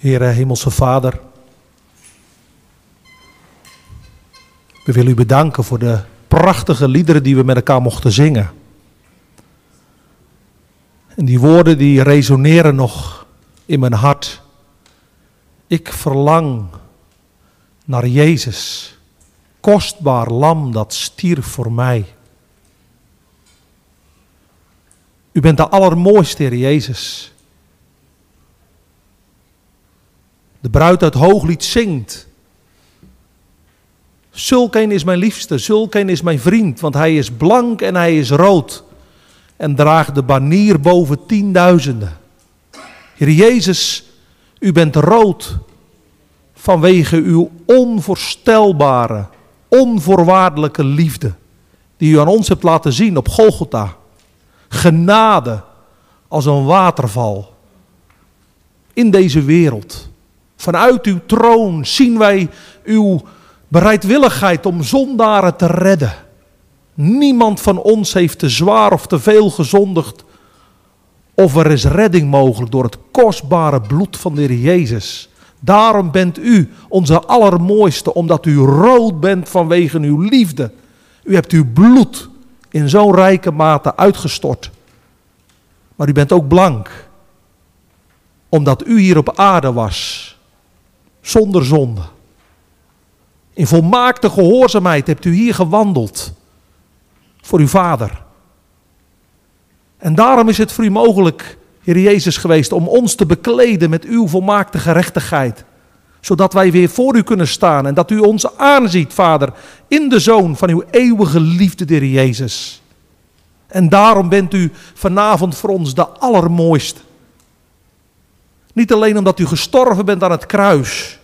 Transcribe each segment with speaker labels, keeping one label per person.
Speaker 1: Heere Hemelse Vader, we willen u bedanken voor de prachtige liederen die we met elkaar mochten zingen. En die woorden die resoneren nog in mijn hart. Ik verlang naar Jezus, kostbaar lam dat stierf voor mij. U bent de allermooiste, Heer Jezus. De bruid uit Hooglied zingt. Zulk een is mijn liefste, zulk een is mijn vriend, want hij is blank en hij is rood en draagt de banier boven tienduizenden. Heer Jezus, u bent rood vanwege uw onvoorstelbare, onvoorwaardelijke liefde die u aan ons hebt laten zien op Golgotha. Genade als een waterval in deze wereld. Vanuit uw troon zien wij uw bereidwilligheid om zondaren te redden. Niemand van ons heeft te zwaar of te veel gezondigd. Of er is redding mogelijk door het kostbare bloed van de Heer Jezus. Daarom bent u onze allermooiste, omdat u rood bent vanwege uw liefde. U hebt uw bloed in zo'n rijke mate uitgestort. Maar u bent ook blank, omdat u hier op aarde was, zonder zonde. In volmaakte gehoorzaamheid hebt u hier gewandeld voor uw vader. En daarom is het voor u mogelijk, Heer Jezus, geweest om ons te bekleden met uw volmaakte gerechtigheid. Zodat wij weer voor u kunnen staan en dat u ons aanziet, Vader, in de zoon van uw eeuwige liefde, Heer Jezus. En daarom bent u vanavond voor ons de allermooiste. Niet alleen omdat u gestorven bent aan het kruis,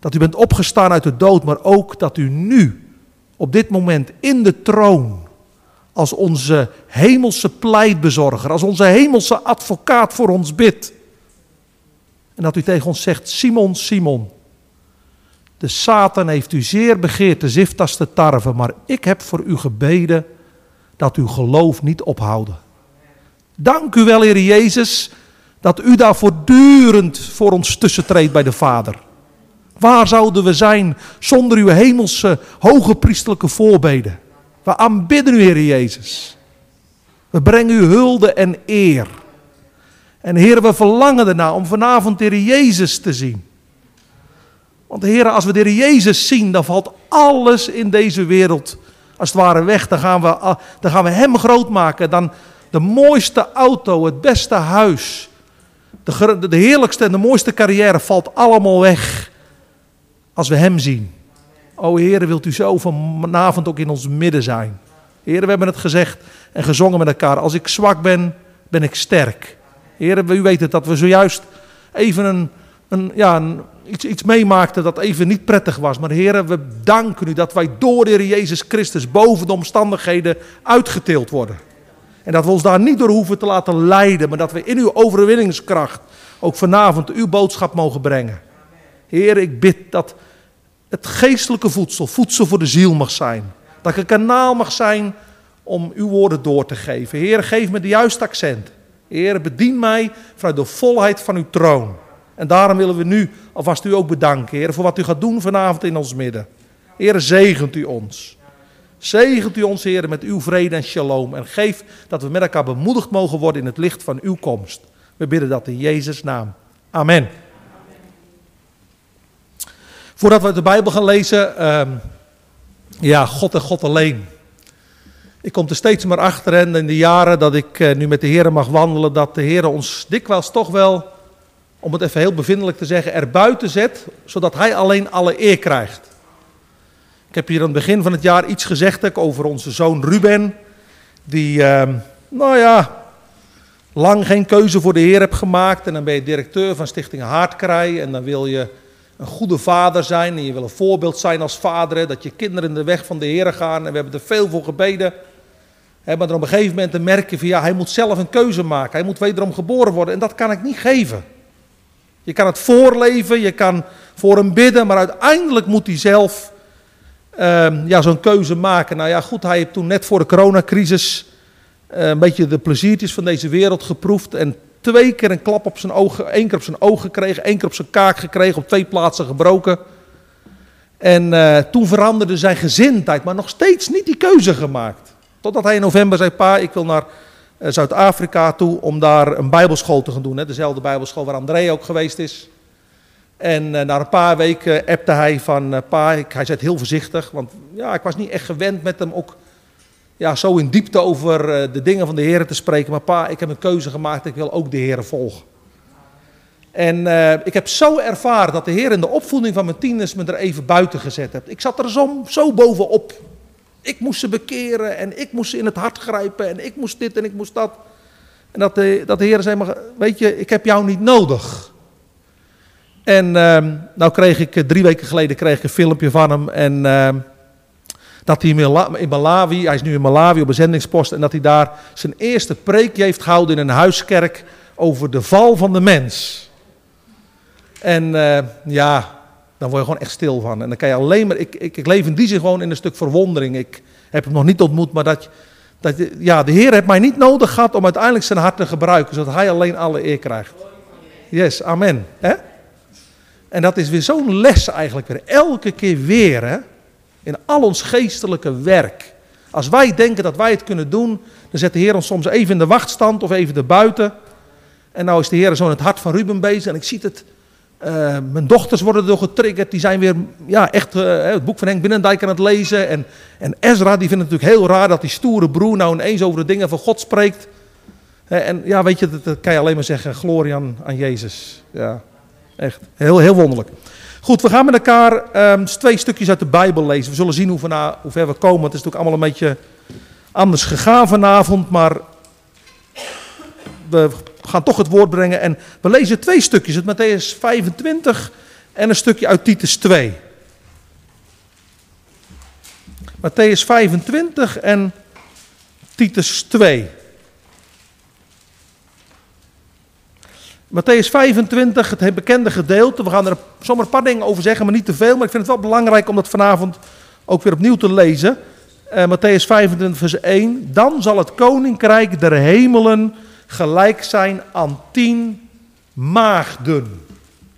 Speaker 1: dat u bent opgestaan uit de dood, maar ook dat u nu, op dit moment, in de troon, als onze hemelse pleitbezorger, als onze hemelse advocaat voor ons bidt. En dat u tegen ons zegt, Simon, Simon, de Satan heeft u zeer begeerd de zift als de tarwe, maar ik heb voor u gebeden dat uw geloof niet ophouden. Dank u wel, Heer Jezus, dat u daar voortdurend voor ons tussentreedt bij de Vader. Waar zouden we zijn zonder uw hemelse, hoge priestelijke voorbeden? We aanbidden u, Heer Jezus. We brengen u hulde en eer. En Heer, we verlangen ernaar om vanavond de Heer Jezus te zien. Want Heer, als we de Heer Jezus zien, dan valt alles in deze wereld als het ware weg. Dan gaan we, dan gaan we Hem groot maken. Dan de mooiste auto, het beste huis, de, de heerlijkste en de mooiste carrière valt allemaal weg als we Hem zien. O Heer, wilt u zo vanavond ook in ons midden zijn. Heer, we hebben het gezegd en gezongen met elkaar. Als ik zwak ben, ben ik sterk. Heer, u weet het dat we zojuist even een, een, ja, iets, iets meemaakten dat even niet prettig was. Maar Heer, we danken u dat wij door Heer Jezus Christus boven de omstandigheden uitgetild worden. En dat we ons daar niet door hoeven te laten leiden, maar dat we in uw overwinningskracht ook vanavond uw boodschap mogen brengen. Heer, ik bid dat het geestelijke voedsel, voedsel voor de ziel mag zijn. Dat ik een kanaal mag zijn om uw woorden door te geven. Heer, geef me de juiste accent. Heer, bedien mij vanuit de volheid van uw troon. En daarom willen we nu alvast u ook bedanken, Heer, voor wat u gaat doen vanavond in ons midden. Heer, zegent u ons. Zegent u ons, Heer, met uw vrede en shalom. En geef dat we met elkaar bemoedigd mogen worden in het licht van uw komst. We bidden dat in Jezus' naam. Amen. Voordat we de Bijbel gaan lezen, uh, ja, God en God alleen. Ik kom er steeds maar achter en in de jaren dat ik uh, nu met de Heer mag wandelen, dat de Heer ons dikwijls toch wel, om het even heel bevindelijk te zeggen, er buiten zet, zodat Hij alleen alle eer krijgt. Ik heb hier aan het begin van het jaar iets gezegd over onze zoon Ruben, die, uh, nou ja, lang geen keuze voor de Heer hebt gemaakt. En dan ben je directeur van Stichting Haardkrij en dan wil je een goede vader zijn en je wil een voorbeeld zijn als vader, dat je kinderen in de weg van de Heer gaan. En we hebben er veel voor gebeden. maar dan op een gegeven moment dan merk je van ja, hij moet zelf een keuze maken. Hij moet wederom geboren worden en dat kan ik niet geven. Je kan het voorleven, je kan voor hem bidden, maar uiteindelijk moet hij zelf uh, ja, zo'n keuze maken. Nou ja, goed, hij heeft toen net voor de coronacrisis uh, een beetje de pleziertjes van deze wereld geproefd. En twee keer een klap op zijn ogen, één keer op zijn oog gekregen, één keer op zijn kaak gekregen, op twee plaatsen gebroken. En uh, toen veranderde zijn gezindheid, maar nog steeds niet die keuze gemaakt. Totdat hij in november zei, pa, ik wil naar uh, Zuid-Afrika toe om daar een bijbelschool te gaan doen. Hè? Dezelfde bijbelschool waar André ook geweest is. En uh, na een paar weken appte hij van, pa, ik, hij zei het heel voorzichtig, want ja, ik was niet echt gewend met hem ook ja, zo in diepte over de dingen van de Heer te spreken. Maar pa, ik heb een keuze gemaakt, ik wil ook de Heer volgen. En ik heb zo ervaren dat de Heer in de opvoeding van mijn tieners me er even buiten gezet heeft. Ik zat er zo, zo bovenop. Ik moest ze bekeren en ik moest ze in het hart grijpen en ik moest dit en ik moest dat. En dat de, dat de Heer zei, maar, weet je, ik heb jou niet nodig. En uh, nou kreeg ik, eh, drie weken geleden kreeg ik een filmpje van hem en uh, dat hij in Malawi, hij is nu in Malawi op een zendingspost en dat hij daar zijn eerste preekje heeft gehouden in een huiskerk over de val van de mens. En uh, ja, dan word je gewoon echt stil van. En dan kan je alleen maar, ik, ik, ik leef in die zin gewoon in een stuk verwondering. Ik heb hem nog niet ontmoet, maar dat, dat ja, de Heer heeft mij niet nodig gehad om uiteindelijk zijn hart te gebruiken, zodat hij alleen alle eer krijgt. Yes, amen. Hè? En dat is weer zo'n les eigenlijk weer, elke keer weer, hè? in al ons geestelijke werk. Als wij denken dat wij het kunnen doen, dan zet de Heer ons soms even in de wachtstand of even erbuiten. En nou is de Heer zo in het hart van Ruben bezig en ik zie het uh, mijn dochters worden door getriggerd. Die zijn weer ja, echt uh, het boek van Henk Binnendijk aan het lezen. En, en Ezra die vindt het natuurlijk heel raar dat die stoere broer nou ineens over de dingen van God spreekt. En ja, weet je, dat, dat, kan je alleen maar zeggen. Glorie aan, aan Jezus. Ja, echt. Heel, heel wonderlijk. Goed, we gaan met elkaar um, twee stukjes uit de Bijbel lezen. We zullen zien hoe, hoe ver we komen. Het is natuurlijk allemaal een beetje anders gegaan vanavond. Maar we gaan toch het woord brengen. En we lezen twee stukjes, het Matthäus 25 en een stukje uit Titus 2. Matthäus 25 en Titus 2. Matthäus 25, het bekende gedeelte. We gaan er zomaar een paar dingen over zeggen, maar niet te veel. Maar ik vind het wel belangrijk om dat vanavond ook weer opnieuw te lezen. Uh, Matthäus 25, vers 1. Dan zal het koninkrijk der hemelen gelijk zijn aan tien maagden.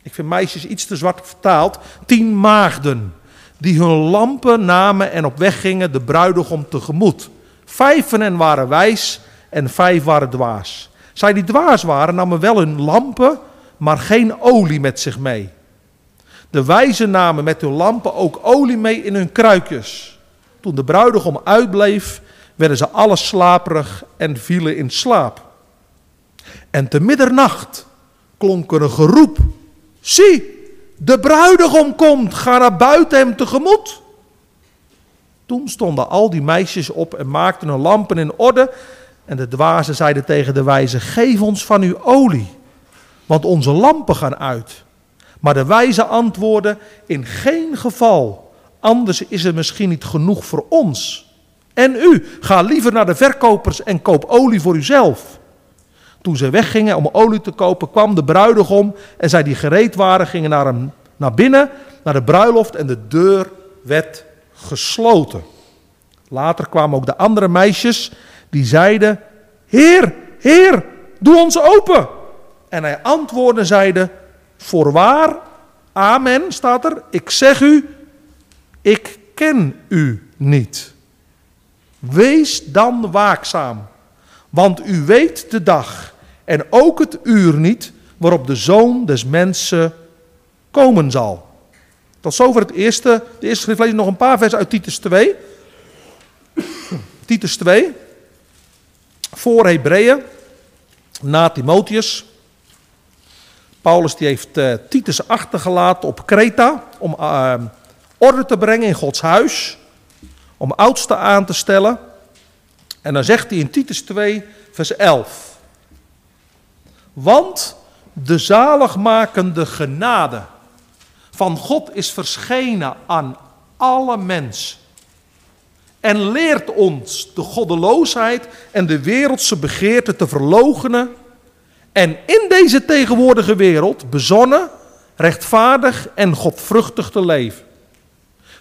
Speaker 1: Ik vind meisjes iets te zwart vertaald. Tien maagden. Die hun lampen namen en op weg gingen de bruidegom tegemoet. Vijf van hen waren wijs en vijf waren dwaas. Zij die dwaas waren namen wel hun lampen, maar geen olie met zich mee. De wijzen namen met hun lampen ook olie mee in hun kruikjes. Toen de bruidegom uitbleef, werden ze alle slaperig en vielen in slaap. En te middernacht klonk er een geroep. Zie, de bruidegom komt, ga naar buiten hem tegemoet. Toen stonden al die meisjes op en maakten hun lampen in orde. En de dwazen zeiden tegen de wijze, geef ons van uw olie, want onze lampen gaan uit. Maar de wijze antwoordden, in geen geval, anders is er misschien niet genoeg voor ons. En u, ga liever naar de verkopers en koop olie voor uzelf. Toen ze weggingen om olie te kopen, kwam de bruidegom en zij die gereed waren, gingen naar, hem, naar binnen, naar de bruiloft en de deur werd gesloten. Later kwamen ook de andere meisjes die zeiden, Heer, Heer, doe ons open. En hij antwoordde zeide, voorwaar, amen staat er, ik zeg u, ik ken u niet. Wees dan waakzaam, want u weet de dag en ook het uur niet waarop de zoon des mensen komen zal. Tot zover het eerste, de eerste schrift. Lees nog een paar versen uit Titus 2. Titus 2. Voor Hebreeën, na Timotheus. Paulus die heeft uh, Titus achtergelaten op Kreta om uh, orde te brengen in Gods huis. Om oudsten aan te stellen. En dan zegt hij in Titus 2, vers 11. Want de zaligmakende genade van God is verschenen aan alle mensen. En leert ons de goddeloosheid en de wereldse begeerte te verloochenen. En in deze tegenwoordige wereld bezonnen, rechtvaardig en godvruchtig te leven.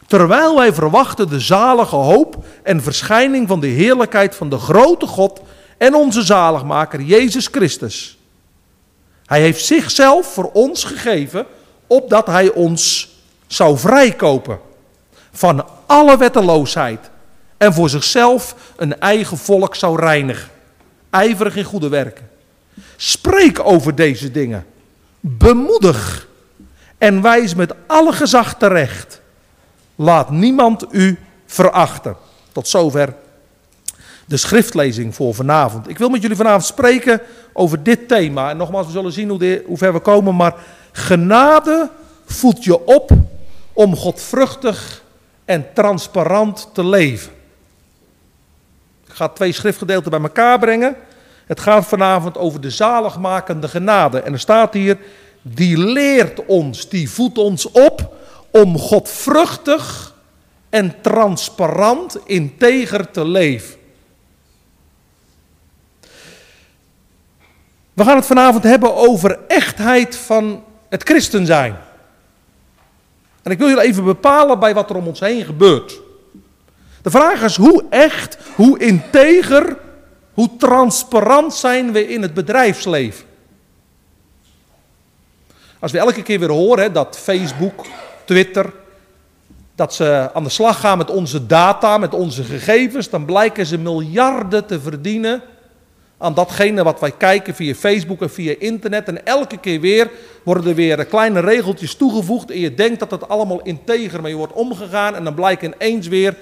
Speaker 1: Terwijl wij verwachten de zalige hoop en verschijning van de heerlijkheid van de grote God en onze zaligmaker Jezus Christus Hij heeft zichzelf voor ons gegeven, opdat hij ons zou vrijkopen van alle wetteloosheid en voor zichzelf een eigen volk zou reinigen. Ijverig in goede werken. Spreek over deze dingen. Bemoedig en wijs met alle gezag terecht. Laat niemand u verachten. Tot zover de schriftlezing voor vanavond. Ik wil met jullie vanavond spreken over dit thema. En nogmaals, we zullen zien hoe, hoe ver we komen. Maar genade voedt je op om godvruchtig en transparant te leven. Ik ga twee schriftgedeelten bij elkaar brengen. Het gaat vanavond over de zaligmakende genade. En er staat hier, die leert ons, die voedt ons op om godvruchtig en transparant, integer te leven. We gaan het vanavond hebben over echtheid van het christen zijn. En ik wil jullie even bepalen bij wat er om ons heen gebeurt. De vraag is hoe echt, hoe integer, hoe transparant zijn we in het bedrijfsleven. Als we elke keer weer horen dat Facebook, Twitter, dat ze aan de slag gaan met onze data, met onze gegevens, dan blijken ze miljarden te verdienen aan datgene wat wij kijken via Facebook en via internet. En elke keer weer worden er weer kleine regeltjes toegevoegd en je denkt dat het allemaal integer mee wordt omgegaan en dan blijken ineens weer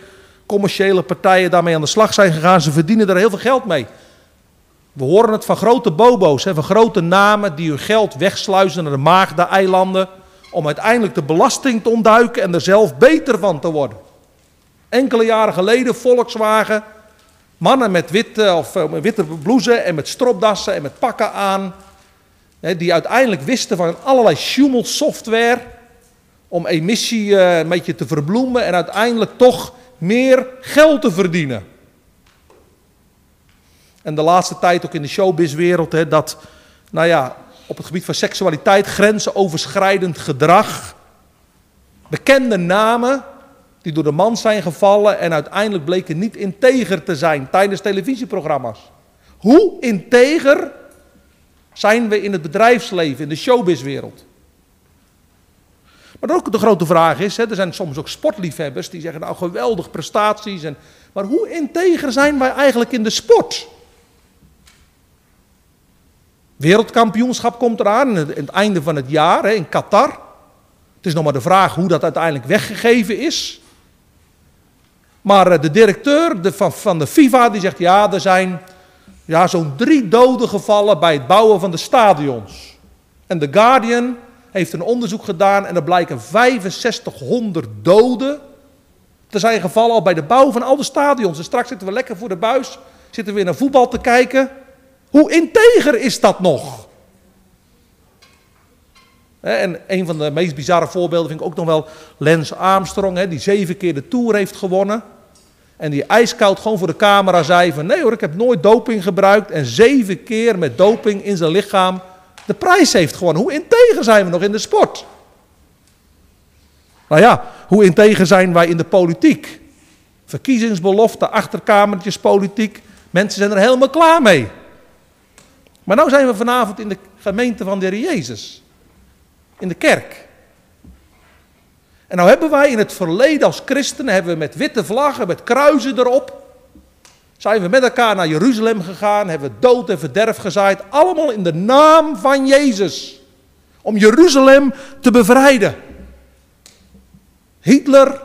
Speaker 1: commerciële partijen daarmee aan de slag zijn gegaan. Ze verdienen er heel veel geld mee. We horen het van grote bobo's, van grote namen die hun geld wegsluizen naar de Maagde-eilanden om uiteindelijk de belasting te ontduiken en er zelf beter van te worden. Enkele jaren geleden Volkswagen, mannen met witte, of, uh, witte blouse en met stropdassen en met pakken aan, die uiteindelijk wisten van allerlei software om emissie uh, een beetje te verbloemen en uiteindelijk toch meer geld te verdienen. En de laatste tijd ook in de showbizwereld, hè, dat, nou ja, op het gebied van seksualiteit, grensoverschrijdend gedrag, bekende namen die door de man zijn gevallen en uiteindelijk bleken niet integer te zijn tijdens televisieprogramma's. Hoe integer zijn we in het bedrijfsleven, in de showbizwereld? Maar ook de grote vraag is, hè, er zijn soms ook sportliefhebbers die zeggen, nou geweldig prestaties, en, maar hoe integer zijn wij eigenlijk in de sport? Wereldkampioenschap komt eraan, in het einde van het jaar hè, in Qatar. Het is nog maar de vraag hoe dat uiteindelijk weggegeven is. Maar eh, de directeur van, van de FIFA die zegt, ja, er zijn ja, zo'n drie doden gevallen bij het bouwen van de stadions. En The Guardian heeft een onderzoek gedaan en er blijken 6500 doden te zijn gevallen al bij de bouw van al de stadions. En straks zitten we lekker voor de buis, zitten we weer naar voetbal te kijken. Hoe integer is dat nog? En een van de meest bizarre voorbeelden vind ik ook nog wel Lance Armstrong, die zeven keer de Tour heeft gewonnen. En die ijskoud gewoon voor de camera zei van nee hoor, ik heb nooit doping gebruikt. En zeven keer met doping in zijn lichaam de prijs heeft gewonnen. Hoe integer zijn we nog in de sport? Nou ja, hoe integer zijn wij in de politiek? Verkiezingsbelofte, achterkamertjes politiek. Mensen zijn er helemaal klaar mee. Maar nu zijn we vanavond in de gemeente van de Heer Jezus. In de kerk. En nou hebben wij in het verleden als christenen, hebben we met witte vlaggen, met kruisen erop, zijn we met elkaar naar Jeruzalem gegaan, hebben we dood en verderf gezaaid, allemaal in de naam van Jezus. Om Jeruzalem te bevrijden. Hitler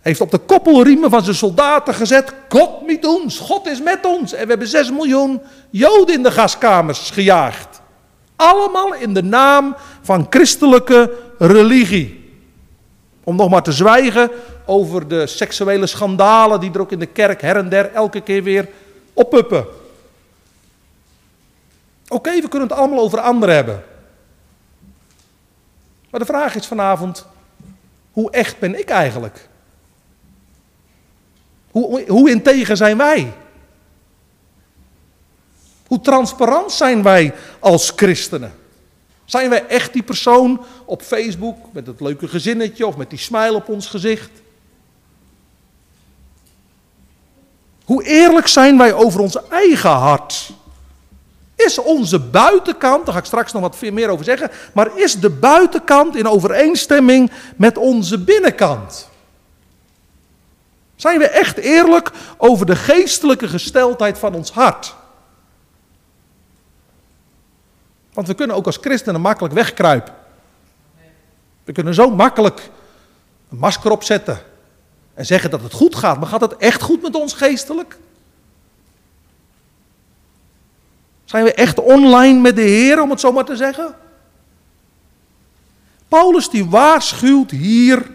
Speaker 1: heeft op de koppelriemen van zijn soldaten gezet: God met ons, God is met ons. En we hebben 6 miljoen Joden in de gaskamers gejaagd. Allemaal in de naam van christelijke religie. Om nog maar te zwijgen over de seksuele schandalen die er ook in de kerk her en der elke keer weer oppuppen. Oké, we kunnen het allemaal over anderen hebben. Maar de vraag is vanavond: hoe echt ben ik eigenlijk? Hoe, hoe integer zijn wij? Hoe transparant zijn wij als christenen? Zijn wij echt die persoon op Facebook met het leuke gezinnetje of met die smile op ons gezicht? Hoe eerlijk zijn wij over ons eigen hart? is onze buitenkant, daar ga ik straks nog wat meer over zeggen, maar is de buitenkant in overeenstemming met onze binnenkant? Zijn we echt eerlijk over de geestelijke gesteldheid van ons hart? Want we kunnen ook als christenen makkelijk wegkruipen. We kunnen zo makkelijk een masker opzetten en zeggen dat het goed gaat. Maar gaat het echt goed met ons geestelijk? Zijn we echt online met de Heer, om het zo maar te zeggen? Paulus die waarschuwt hier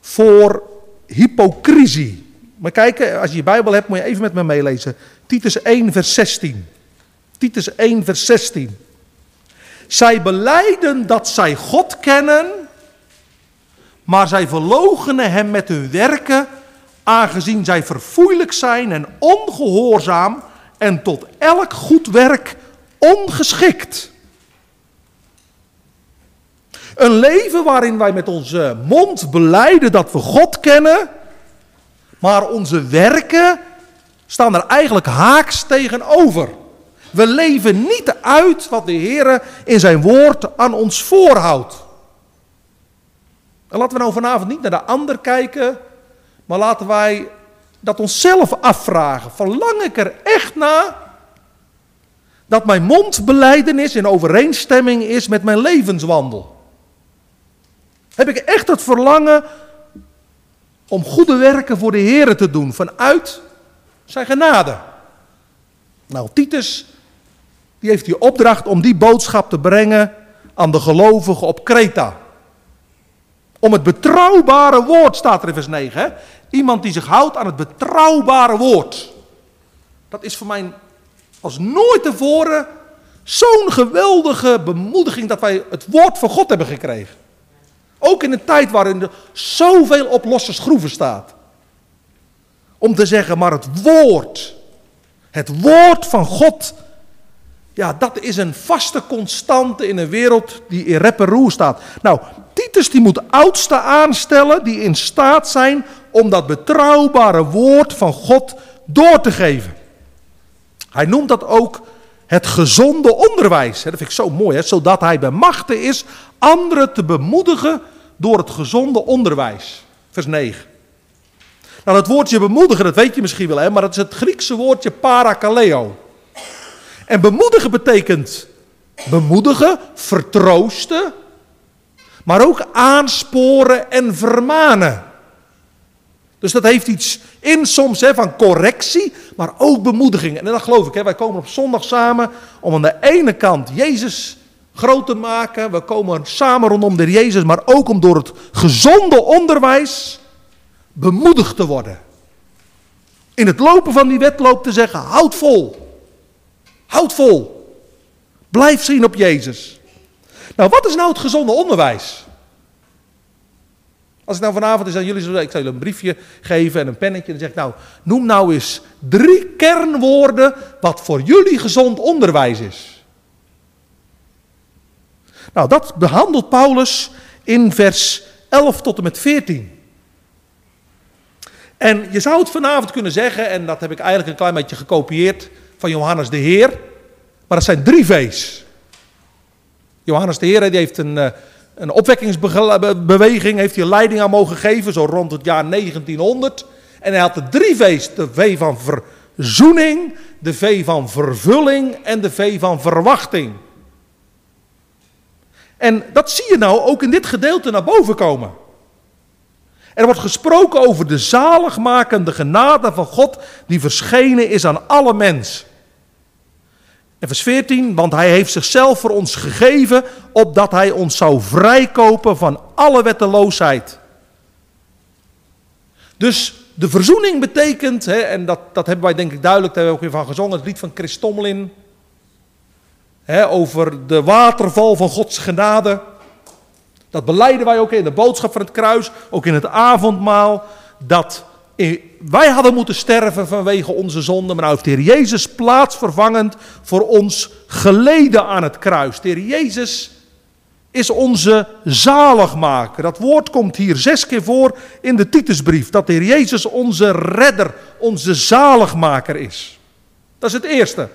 Speaker 1: voor hypocrisie. Maar kijken, als je je Bijbel hebt, moet je even met me meelezen. Titus 1, vers 16. Titus 1, vers 16. Zij beleiden dat zij God kennen, maar zij verloochenen hem met hun werken, aangezien zij verfoeilijk zijn en ongehoorzaam en tot elk goed werk ongeschikt. Een leven waarin wij met onze mond beleiden dat we God kennen, maar onze werken staan er eigenlijk haaks tegenover. We leven niet uit wat de Heer in zijn woord aan ons voorhoudt. En laten we nou vanavond niet naar de ander kijken, maar laten wij dat onszelf afvragen. Verlang ik er echt na dat mijn mondbeleidenis in overeenstemming is met mijn levenswandel? Heb ik echt het verlangen om goede werken voor de Heer te doen vanuit zijn genade? Nou, Titus die heeft die opdracht om die boodschap te brengen aan de gelovigen op Kreta. Om het betrouwbare woord, staat er in vers 9. Hè? Iemand die zich houdt aan het betrouwbare woord. Dat is voor mij als nooit tevoren zo'n geweldige bemoediging dat wij het woord van God hebben gekregen. Ook in een tijd waarin er zoveel op losse schroeven staat. Om te zeggen, maar het woord, het woord van God ja, dat is een vaste constante in een wereld die in rep en roer staat. Nou, Titus die moet oudsten aanstellen die in staat zijn om dat betrouwbare woord van God door te geven. Hij noemt dat ook het gezonde onderwijs. Dat vind ik zo mooi, hè? zodat hij bij machten is anderen te bemoedigen door het gezonde onderwijs. Vers 9. Nou, dat woordje bemoedigen, dat weet je misschien wel, hè? maar dat is het Griekse woordje parakaleo. En bemoedigen betekent bemoedigen, vertroosten, maar ook aansporen en vermanen. Dus dat heeft iets in soms hè, van correctie, maar ook bemoediging. En dat geloof ik, hè, wij komen op zondag samen om aan de ene kant Jezus groot te maken. We komen samen rondom de Jezus, maar ook om door het gezonde onderwijs bemoedigd te worden. In het lopen van die wedloop te zeggen, houd vol. Houd vol. Blijf zien op Jezus. Nou, wat is nou het gezonde onderwijs? Als ik nou vanavond is aan jullie zo, ik zal jullie een briefje geven en een pennetje. Dan zeg ik nou, noem nou eens drie kernwoorden wat voor jullie gezond onderwijs is. Nou, dat behandelt Paulus in vers 11 tot en met 14. En je zou het vanavond kunnen zeggen, en dat heb ik eigenlijk een klein beetje gekopieerd van Johannes de Heer. Maar dat zijn drie V's. Johannes de Heer die heeft een, eh, een opwekkingsbeweging, heeft hij leiding aan mogen geven, zo rond het jaar 1900. En hij had de drie V's. De V van verzoening, de V van vervulling en de V van verwachting. En dat zie je nou ook in dit gedeelte naar boven komen. Er wordt gesproken over de zaligmakende genade van God die verschenen is aan alle mens. En vers 14, want hij heeft zichzelf voor ons gegeven, opdat hij ons zou vrijkopen van alle wetteloosheid. Dus de verzoening betekent, hè, en dat, dat hebben wij denk ik duidelijk, daar hebben we ook weer van gezongen, het lied van Chris Tomlin, hè, over de waterval van Gods genade. Dat beleiden wij ook in de boodschap van het kruis, ook in het avondmaal, dat wij hadden moeten sterven vanwege onze zonde, maar nou heeft de Heer Jezus plaatsvervangend voor ons geleden aan het kruis. De Heer Jezus is onze zaligmaker. Dat woord komt hier zes keer voor in de Titusbrief, dat de Heer Jezus onze redder, onze zaligmaker is. Dat is het eerste.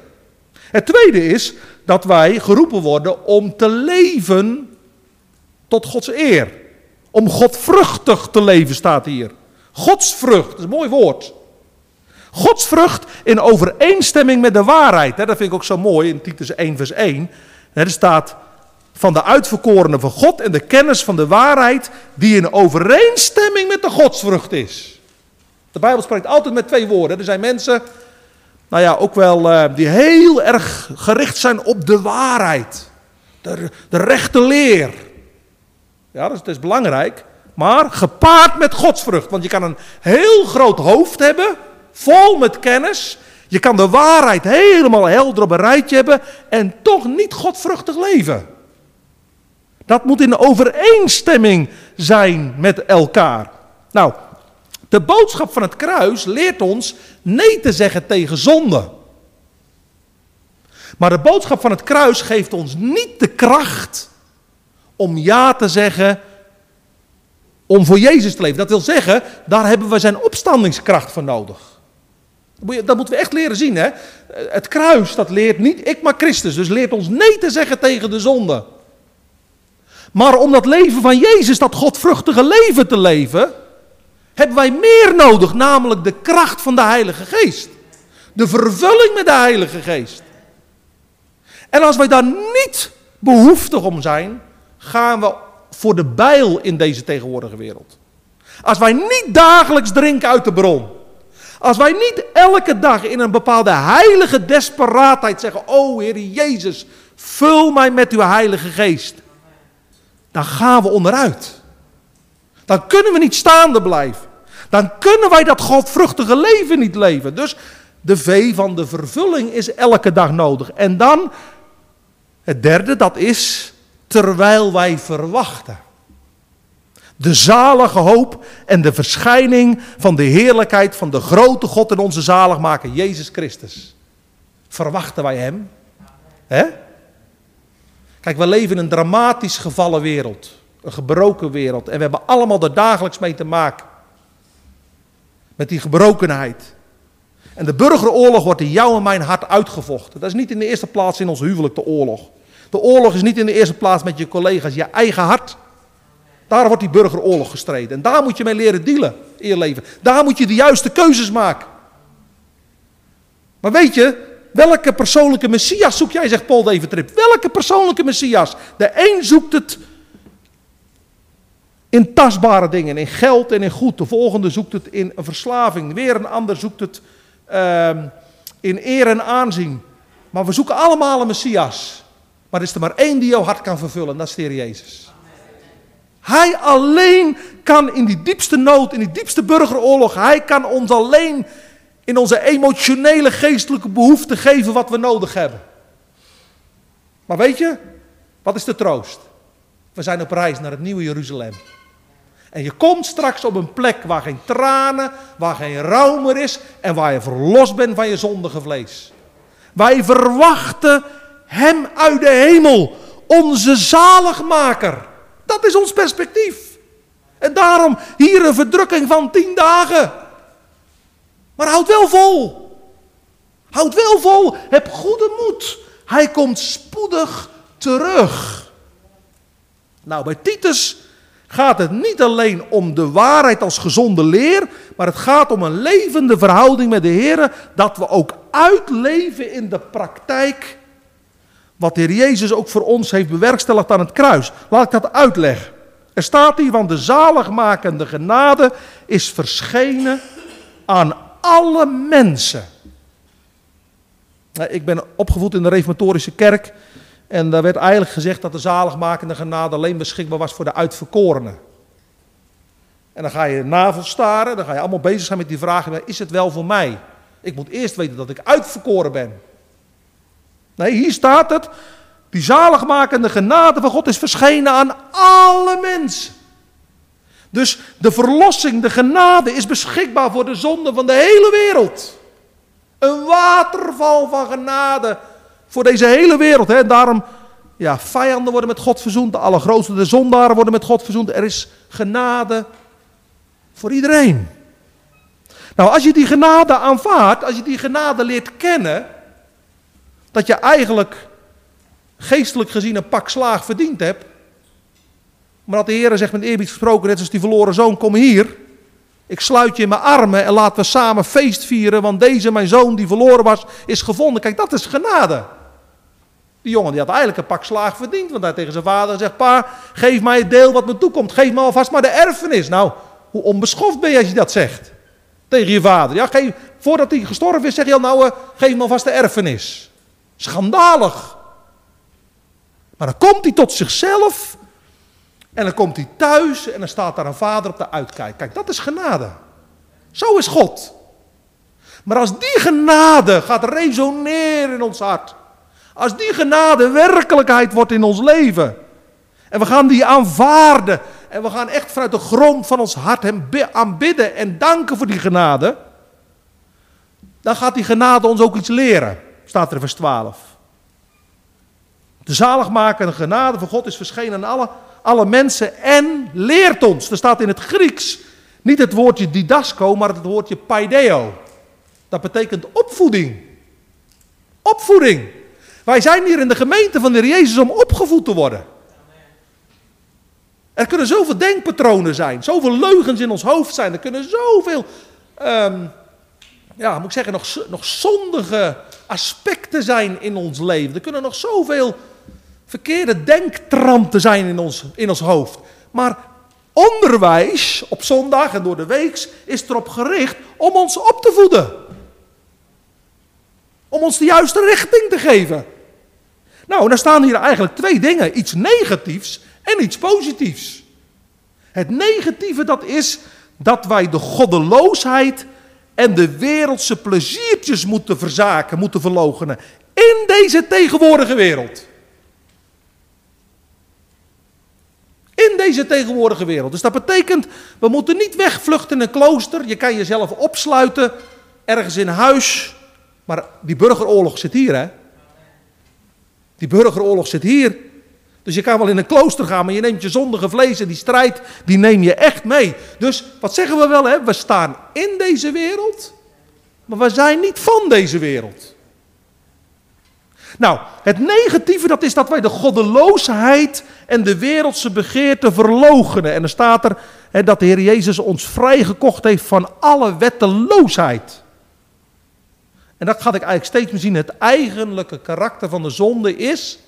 Speaker 1: Het tweede is dat wij geroepen worden om te leven tot Gods eer. Om godvruchtig te leven staat hier. Godsvrucht, dat is een mooi woord. Godsvrucht in overeenstemming met de waarheid. Dat vind ik ook zo mooi in Titus 1 vers 1. Er staat van de uitverkorenen van God en de kennis van de waarheid die in overeenstemming met de godsvrucht is. De Bijbel spreekt altijd met twee woorden. Er zijn mensen, nou ja, ook wel, uh, die heel erg gericht zijn op de waarheid. De, de rechte leer. Ja, dat is, dat is belangrijk. Maar gepaard met godsvrucht. Want je kan een heel groot hoofd hebben, vol met kennis. Je kan de waarheid helemaal helder op een rijtje hebben en toch niet godvruchtig leven. Dat moet in overeenstemming zijn met elkaar. Nou, de boodschap van het kruis leert ons nee te zeggen tegen zonde. Maar de boodschap van het kruis geeft ons niet de kracht om ja te zeggen om voor Jezus te leven. Dat wil zeggen, daar hebben we zijn opstandingskracht voor nodig. Dat moeten we echt leren zien. Hè? Het kruis, dat leert niet ik, maar Christus. Dus leert ons nee te zeggen tegen de zonde. Maar om dat leven van Jezus, dat godvruchtige leven te leven, hebben wij meer nodig, namelijk de kracht van de Heilige Geest. De vervulling met de Heilige Geest. En als wij daar niet behoeftig om zijn, gaan we voor de bijl in deze tegenwoordige wereld. Als wij niet dagelijks drinken uit de bron. Als wij niet elke dag in een bepaalde heilige desperaatheid zeggen: O Heer Jezus, vul mij met uw Heilige Geest dan gaan we onderuit. Dan kunnen we niet staande blijven. Dan kunnen wij dat godvruchtige leven niet leven. Dus de vee van de vervulling is elke dag nodig. En dan, het derde, dat is terwijl wij verwachten. De zalige hoop en de verschijning van de heerlijkheid van de grote God en onze zaligmaker, Jezus Christus. Verwachten wij Hem? Kijk, we leven in een dramatisch gevallen wereld. Een gebroken wereld. En we hebben allemaal er dagelijks mee te maken. Met die gebrokenheid. En de burgeroorlog wordt in jouw en mijn hart uitgevochten. Dat is niet in de eerste plaats in ons huwelijk de oorlog. De oorlog is niet in de eerste plaats met je collega's, je eigen hart. Daar wordt die burgeroorlog gestreden. En daar moet je mee leren dealen in je leven. Daar moet je de juiste keuzes maken. Maar weet je, Welke persoonlijke messias zoek jij, zegt Paul David Tripp. Welke persoonlijke messias? De een zoekt het in tastbare dingen, in geld en in goed. De volgende zoekt het in een verslaving. Weer een ander zoekt het uh, in eer en aanzien. Maar we zoeken allemaal een messias. Maar is er maar één die jouw hart kan vervullen, dat is de Heer Jezus. Hij alleen kan in die diepste nood, in die diepste burgeroorlog, hij kan ons alleen in onze emotionele geestelijke behoeften geven wat we nodig hebben. Maar weet je, wat is de troost? We zijn op reis naar het nieuwe Jeruzalem. En je komt straks op een plek waar geen tranen, waar geen rouw meer is en waar je verlost bent van je zondige vlees. Wij verwachten Hem uit de hemel, onze zaligmaker. Dat is ons perspectief. En daarom hier een verdrukking van tien dagen. Maar houd wel vol. Houd wel vol. Heb goede moed. Hij komt spoedig terug. Nou, bij Titus gaat het niet alleen om de waarheid als gezonde leer, maar het gaat om een levende verhouding met de Heer, dat we ook uitleven in de praktijk wat de Heer Jezus ook voor ons heeft bewerkstelligd aan het kruis. Laat ik dat uitleggen. Er staat hier, want de zaligmakende genade is verschenen aan alle mensen. Ik ben opgevoed in de reformatorische kerk. En daar werd eigenlijk gezegd dat de zaligmakende genade alleen beschikbaar was voor de uitverkorenen. En dan ga je navel staren, dan ga je allemaal bezig zijn met die vraag: is het wel voor mij? Ik moet eerst weten dat ik uitverkoren ben. Nee, hier staat het. Die zaligmakende genade van God is verschenen aan alle mensen. Dus de verlossing, de genade is beschikbaar voor de zonde van de hele wereld. Een waterval van genade voor deze hele wereld. Hè. Daarom, ja, vijanden worden met God verzoend. De allergrootste, de zondaren worden met God verzoend. Er is genade voor iedereen. Nou, als je die genade aanvaardt, als je die genade leert kennen, dat je eigenlijk geestelijk gezien een pak slaag verdiend hebt. Maar dat de Heer zegt met eerbied gesproken, net als die verloren zoon, kom hier. Ik sluit je in mijn armen en laten we samen feest vieren, want deze mijn zoon die verloren was, is gevonden. Kijk, dat is genade. Die jongen die had eigenlijk een pak slaag verdiend, want hij tegen zijn vader zegt, pa, geef mij het deel wat me toekomt, geef me alvast maar de erfenis. Nou, hoe onbeschoft ben je als je dat zegt tegen je vader? Ja, geef, voordat hij gestorven is, zeg je al, nou, uh, geef me alvast de erfenis. Schandalig. Maar dan komt hij tot zichzelf en dan komt hij thuis en dan staat daar een vader op de uitkijk. Kijk, dat is genade. Zo is God. Maar als die genade gaat resoneren in ons hart. Als die genade werkelijkheid wordt in ons leven. En we gaan die aanvaarden. En we gaan echt vanuit de grond van ons hart hem aanbidden en danken voor die genade. Dan gaat die genade ons ook iets leren. Staat er vers 12. De zaligmakende genade van God is verschenen aan alle alle mensen en leert ons. Er staat in het Grieks niet het woordje didasco, maar het woordje paideo. Dat betekent opvoeding. Opvoeding. Wij zijn hier in de gemeente van de Heer Jezus om opgevoed te worden. Er kunnen zoveel denkpatronen zijn, zoveel leugens in ons hoofd zijn. Er kunnen zoveel, um, ja, moet ik zeggen, nog, nog zondige aspecten zijn in ons leven. Er kunnen nog zoveel verkeerde denktrampen zijn in ons, in ons hoofd. Maar onderwijs op zondag en door de week is erop gericht om ons op te voeden. Om ons de juiste richting te geven. Nou, dan staan hier eigenlijk twee dingen. Iets negatiefs en iets positiefs. Het negatieve dat is dat wij de goddeloosheid en de wereldse pleziertjes moeten verzaken, moeten verlogenen. In deze tegenwoordige wereld. In deze tegenwoordige wereld. Dus dat betekent, we moeten niet wegvluchten in een klooster. Je kan jezelf opsluiten ergens in huis. Maar die burgeroorlog zit hier, hè? Die burgeroorlog zit hier. Dus je kan wel in een klooster gaan, maar je neemt je zondige vlees en die strijd, die neem je echt mee. Dus wat zeggen we wel, hè? We staan in deze wereld, maar we zijn niet van deze wereld. Nou, het negatieve dat is dat wij de goddeloosheid en de wereldse begeerte verlogenen. En dan staat er hè, dat de Heer Jezus ons vrijgekocht heeft van alle wetteloosheid. En dat ga ik eigenlijk steeds meer zien. Het eigenlijke karakter van de zonde is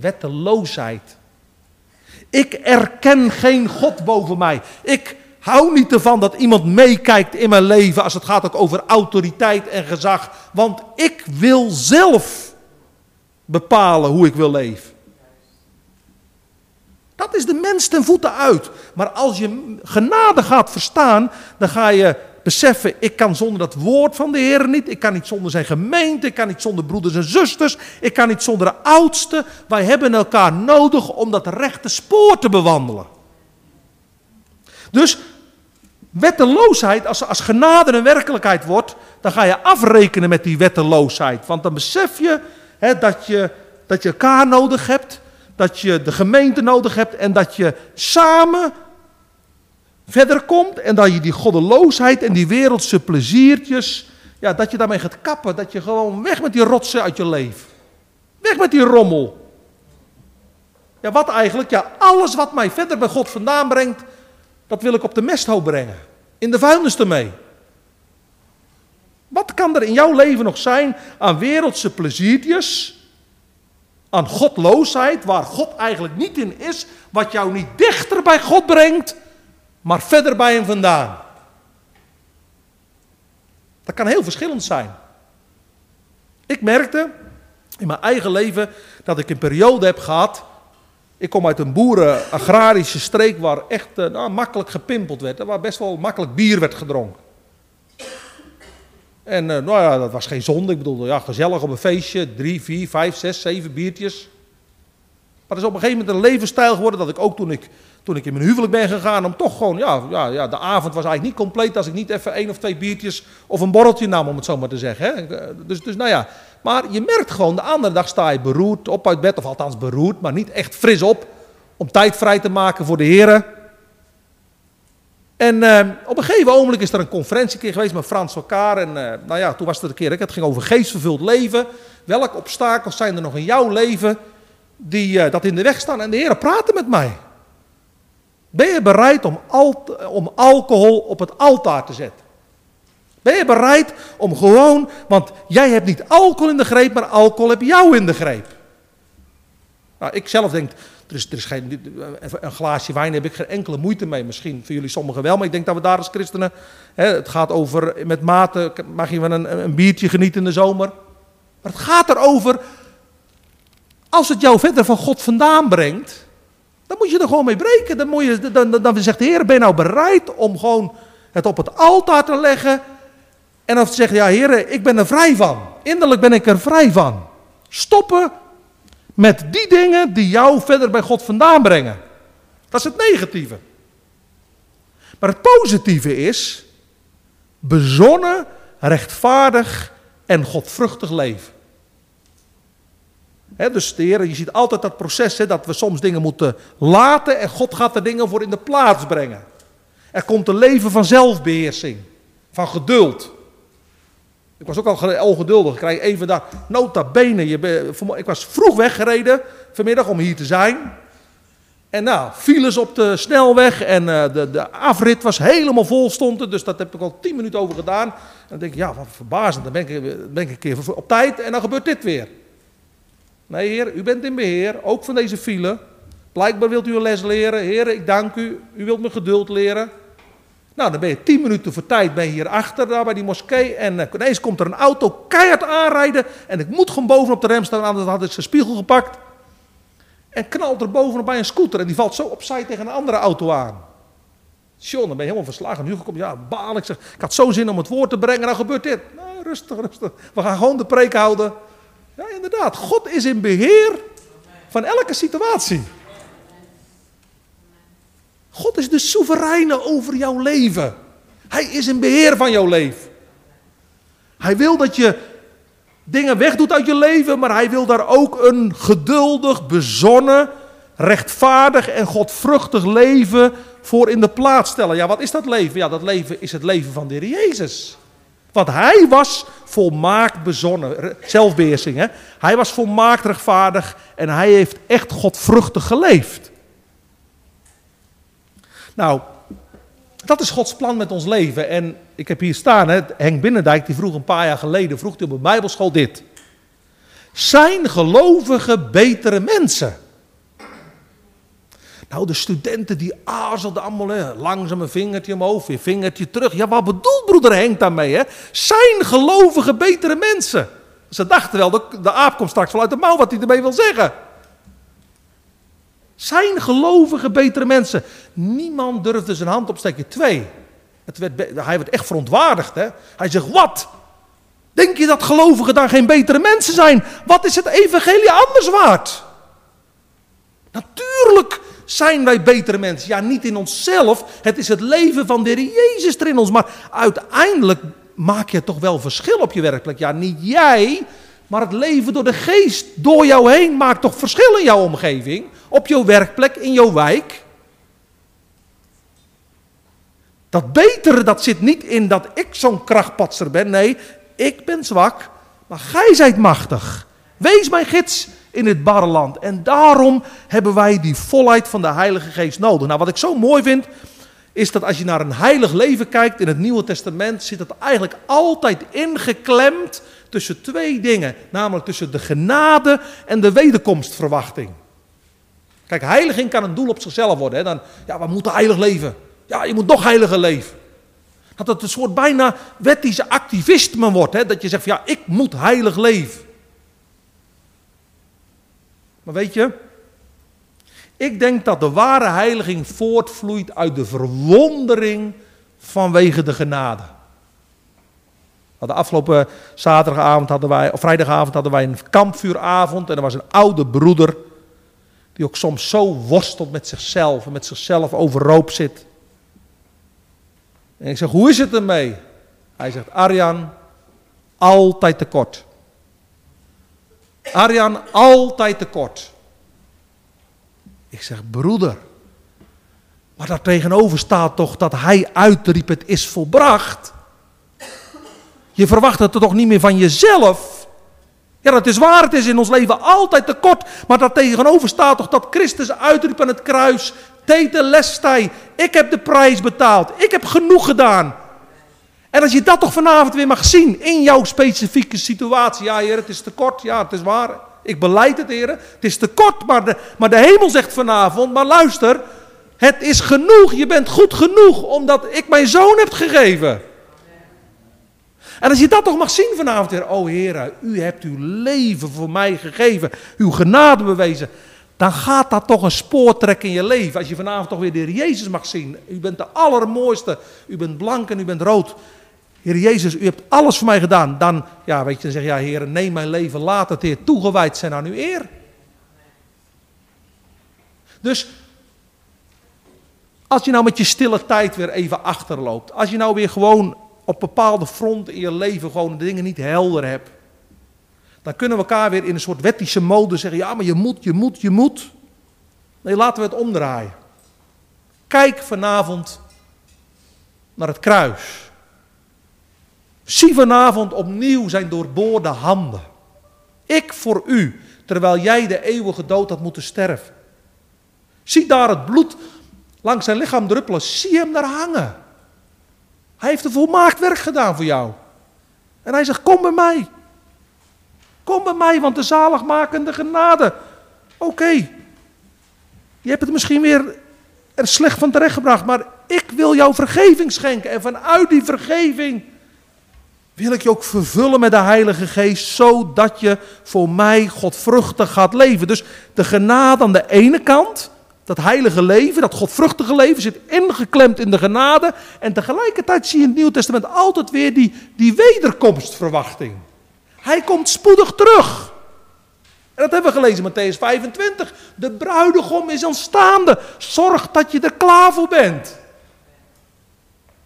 Speaker 1: wetteloosheid. Ik erken geen God boven mij. Ik hou niet ervan dat iemand meekijkt in mijn leven als het gaat ook over autoriteit en gezag. Want ik wil zelf bepalen hoe ik wil leven. Dat is de mens ten voeten uit. Maar als je genade gaat verstaan, dan ga je beseffen, ik kan zonder dat woord van de Heer niet, ik kan niet zonder zijn gemeente, ik kan niet zonder broeders en zusters, ik kan niet zonder de oudsten. Wij hebben elkaar nodig om dat rechte spoor te bewandelen. Dus wetteloosheid, als, als genade een werkelijkheid wordt, dan ga je afrekenen met die wetteloosheid. Want dan besef je dat, je, dat je elkaar nodig hebt, dat je de gemeente nodig hebt en dat je samen verder komt en dat je die goddeloosheid en die wereldse pleziertjes, ja, dat je daarmee gaat kappen, dat je gewoon weg met die rotsen uit je leven. Weg met die rommel. Ja, wat eigenlijk? Ja, alles wat mij verder bij God vandaan brengt, dat wil ik op de mesthoop brengen. In de vuilnis ermee. Wat kan er in jouw leven nog zijn aan wereldse pleziertjes, aan godloosheid, waar God eigenlijk niet in is, wat jou niet dichter bij God brengt, maar verder bij hem vandaan? Dat kan heel verschillend zijn. Ik merkte in mijn eigen leven dat ik een periode heb gehad. Ik kom uit een boeren-agrarische streek waar echt eh, nou, makkelijk gepimpeld werd. Waar best wel makkelijk bier werd gedronken. En uh, nou ja, dat was geen zonde. Ik bedoel, ja, gezellig op een feestje. Drie, vier, vijf, zes, zeven biertjes. Maar het is op een gegeven moment een levensstijl geworden dat ik ook toen ik, toen ik in mijn huwelijk ben gegaan, om toch gewoon, ja, ja, ja, de avond was eigenlijk niet compleet als ik niet even één of twee biertjes of een borreltje nam, om het zo maar te zeggen. Hè. Eh, dus, dus nou ja, maar je merkt gewoon, de andere dag sta je beroerd op uit bed, of althans beroerd, maar niet echt fris op, om tijd vrij te maken voor de heren. En uh, op een gegeven ogenblik is er een conferentie keer geweest met Frans elkaar. En uh, nou ja, toen was het een keer, het ging over geestvervuld leven. Welke obstakels zijn er nog in jouw leven die dat in de weg staan? En de Heer praatte met mij. Ben je bereid om, al, om alcohol op het altaar te zetten? Ben je bereid om gewoon, want jij hebt niet alcohol in de greep, maar alcohol heb jou in de greep. Nou, ik zelf denk, er is, er is geen, een glaasje wijn heb ik geen enkele moeite mee. Misschien voor jullie sommigen wel, maar ik denk dat we daar als christenen, hè, het gaat over met mate, mag je wel een, een biertje genieten in de zomer. Maar het gaat erover, als het jou verder van God vandaan brengt, dan moet je er gewoon mee breken. Dan, moet je, dan, dan, dan zegt de Heer, ben je nou bereid om gewoon het op het altaar te leggen en dan zeggen, ja Heer, ik ben er vrij van. Innerlijk ben ik er vrij van. Stoppen met die dingen die jou verder bij God vandaan brengen. Dat is het negatieve. Maar het positieve is bezonnen, rechtvaardig en godvruchtig leven. Dus de Heer, je ziet altijd dat proces dat we soms dingen moeten laten en God gaat er dingen voor in de plaats brengen. Er komt een leven van zelfbeheersing, van geduld. Ik was ook al ongeduldig. Ik krijg even daar, nota bene. Ik was vroeg weggereden vanmiddag om hier te zijn. En nou, files op de snelweg en uh, de, de afrit was helemaal vol stond Dus dat heb ik al tien minuten over gedaan. En dan denk ik, ja, wat verbazend. Dan ben ik, ben ik een keer op tijd en dan gebeurt dit weer. Nee, heer, u bent in beheer, ook van deze file. Blijkbaar wilt u een les leren. Heer, ik dank u. U wilt me geduld leren. Nou, dan ben je tien minuten voor tijd ben je hierachter, daar bij die moskee. En uh, ineens komt er een auto keihard aanrijden. En ik moet gewoon bovenop de rem staan, anders had ik zijn spiegel gepakt. En knalt er bovenop bij een scooter. En die valt zo opzij tegen een andere auto aan. John, dan ben je helemaal verslagen. Nu komt, ja, baal. Ik zeg, ik had zo zin om het woord te brengen. Dan gebeurt dit. Nou, rustig, rustig. We gaan gewoon de preek houden. Ja, inderdaad. God is in beheer van elke situatie. God is de soevereine over jouw leven. Hij is in beheer van jouw leven. Hij wil dat je dingen wegdoet uit je leven, maar hij wil daar ook een geduldig, bezonnen, rechtvaardig en godvruchtig leven voor in de plaats stellen. Ja, wat is dat leven? Ja, dat leven is het leven van de Heer Jezus. Want hij was volmaakt bezonnen, zelfbeheersing. Hè? Hij was volmaakt rechtvaardig en hij heeft echt godvruchtig geleefd. Nou, dat is Gods plan met ons leven. En ik heb hier staan, hè, Henk Binnendijk, die vroeg een paar jaar geleden, vroeg hij op een bijbelschool dit. Zijn gelovigen betere mensen? Nou, de studenten die aarzelden allemaal, hè, langzaam een vingertje omhoog, weer vingertje terug. Ja, wat bedoelt broeder Henk daarmee? Hè? Zijn gelovigen betere mensen? Ze dachten wel, de, de aap komt straks vanuit de mouw wat hij ermee wil zeggen. Zijn gelovigen betere mensen? Niemand durfde zijn hand opsteken. Twee. Het werd, hij werd echt verontwaardigd. Hè? Hij zegt, wat? Denk je dat gelovigen dan geen betere mensen zijn? Wat is het evangelie anders waard? Natuurlijk zijn wij betere mensen. Ja, niet in onszelf. Het is het leven van de Heer Jezus er in ons. Maar uiteindelijk maak je toch wel verschil op je werkplek. Ja, niet jij, maar het leven door de geest door jou heen maakt toch verschil in jouw omgeving, op jouw werkplek, in jouw wijk. Dat betere, dat zit niet in dat ik zo'n krachtpatser ben. Nee, ik ben zwak, maar gij zijt machtig. Wees mijn gids in het barre land. En daarom hebben wij die volheid van de Heilige Geest nodig. Nou, wat ik zo mooi vind, is dat als je naar een heilig leven kijkt in het Nieuwe Testament, zit het eigenlijk altijd ingeklemd tussen twee dingen. Namelijk tussen de genade en de wederkomstverwachting. Kijk, heiliging kan een doel op zichzelf worden. Hè? Dan, ja, we moeten heilig leven. Ja, je moet nog heiliger leven. Dat het een soort bijna wettische activisme wordt. Hè? Dat je zegt, ja, ik moet heilig leven. Maar weet je, ik denk dat de ware heiliging voortvloeit uit de verwondering vanwege de genade. De afgelopen zaterdagavond hadden wij, of vrijdagavond hadden wij een kampvuuravond. En er was een oude broeder. Die ook soms zo worstelt met zichzelf en met zichzelf overhoop zit. En ik zeg, hoe is het ermee? Hij zegt, Arjan, altijd tekort. Arjan, altijd tekort. Ik zeg, broeder, Maar daartegenover staat toch dat hij uitriep: Het is volbracht. Je verwacht het toch niet meer van jezelf? Ja, dat is waar, het is in ons leven altijd tekort. Maar daartegenover staat toch dat Christus uitriep aan het kruis: Tete lestai, ik heb de prijs betaald, ik heb genoeg gedaan. En als je dat toch vanavond weer mag zien in jouw specifieke situatie. Ja, heer, het is te kort. Ja, het is waar. Ik beleid het, heer. Het is te kort, maar de, maar de hemel zegt vanavond. Maar luister, het is genoeg. Je bent goed genoeg omdat ik mijn zoon heb gegeven. En als je dat toch mag zien vanavond weer. Oh Heer, u hebt uw leven voor mij gegeven. Uw genade bewezen. Dan gaat dat toch een spoor trekken in je leven. Als je vanavond toch weer de Heer Jezus mag zien. U bent de allermooiste. U bent blank en u bent rood. Heer Jezus, u hebt alles voor mij gedaan. Dan, ja, weet je, dan zeg je, ja, Heer, neem mijn leven, laat het, Heer, toegewijd zijn aan uw eer. Dus, als je nou met je stille tijd weer even achterloopt. Als je nou weer gewoon op bepaalde fronten in je leven gewoon de dingen niet helder hebt. Dan kunnen we elkaar weer in een soort wettische mode zeggen, ja, maar je moet, je moet, je moet. Nee, laten we het omdraaien. Kijk vanavond naar het kruis. Zie vanavond opnieuw zijn doorboorde handen. Ik voor u, terwijl jij de eeuwige dood had moeten sterven. Zie daar het bloed langs zijn lichaam druppelen. Zie hem daar hangen. Hij heeft een volmaakt werk gedaan voor jou. En hij zegt: Kom bij mij. Kom bij mij, want de zaligmakende genade. Oké. Je hebt het misschien weer er slecht van terechtgebracht, maar ik wil jou vergeving schenken. En vanuit die vergeving wil ik je ook vervullen met de Heilige Geest, zodat je voor mij godvruchtig gaat leven. Dus de genade aan de ene kant, dat heilige leven, dat godvruchtige leven zit ingeklemd in de genade. En tegelijkertijd zie je in het Nieuw Testament altijd weer die, die wederkomstverwachting. Hij komt spoedig terug. En dat hebben we gelezen in Matthäus 25. De bruidegom is aanstaande. Zorg dat je er klaar voor bent.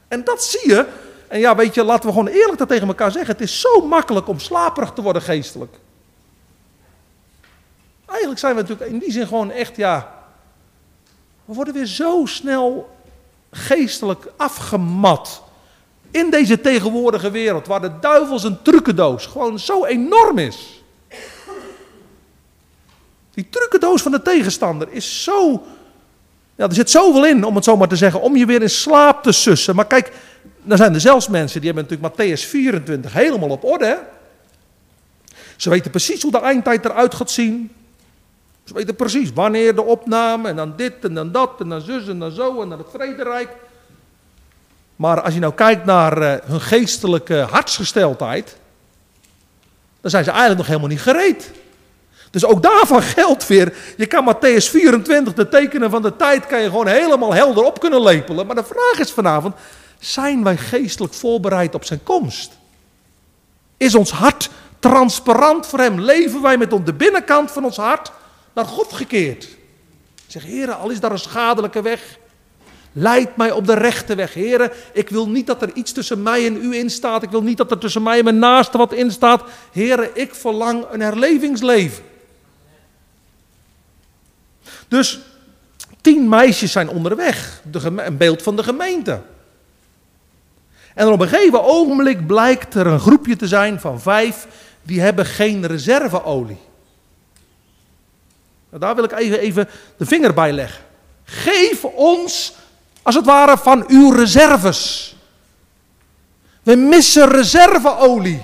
Speaker 1: En dat zie je en ja, weet je, laten we gewoon eerlijk dat tegen elkaar zeggen. Het is zo makkelijk om slaperig te worden geestelijk. Eigenlijk zijn we natuurlijk in die zin gewoon echt, ja. We worden weer zo snel geestelijk afgemat. In deze tegenwoordige wereld, waar de duivel zijn trucendoos gewoon zo enorm is. Die trucendoos van de tegenstander is zo. Ja, er zit zoveel in, om het zo maar te zeggen, om je weer in slaap te sussen. Maar kijk, dan zijn er zelfs mensen die hebben natuurlijk Matthäus 24 helemaal op orde. Ze weten precies hoe de eindtijd eruit gaat zien. Ze weten precies wanneer de opname en dan dit en dan dat en dan zus en dan zo en dan het vrederijk. Maar als je nou kijkt naar uh, hun geestelijke hartsgesteldheid, dan zijn ze eigenlijk nog helemaal niet gereed. Dus ook daarvan geldt weer, je kan Matthäus 24, de tekenen van de tijd, kan je gewoon helemaal helder op kunnen lepelen. Maar de vraag is vanavond, zijn wij geestelijk voorbereid op zijn komst? Is ons hart transparant voor hem? Leven wij met de binnenkant van ons hart naar God gekeerd? Zeg, heren, al is daar een schadelijke weg, leid mij op de rechte weg. Heren, ik wil niet dat er iets tussen mij en u in staat. Ik wil niet dat er tussen mij en mijn naaste wat in staat. Heren, ik verlang een herlevingsleven. Dus tien meisjes zijn onderweg, een beeld van de gemeente. En op een gegeven ogenblik blijkt er een groepje te zijn van vijf, die hebben geen reserveolie. Nou, daar wil ik even, even de vinger bij leggen. Geef ons, als het ware, van uw reserves. We missen reserveolie.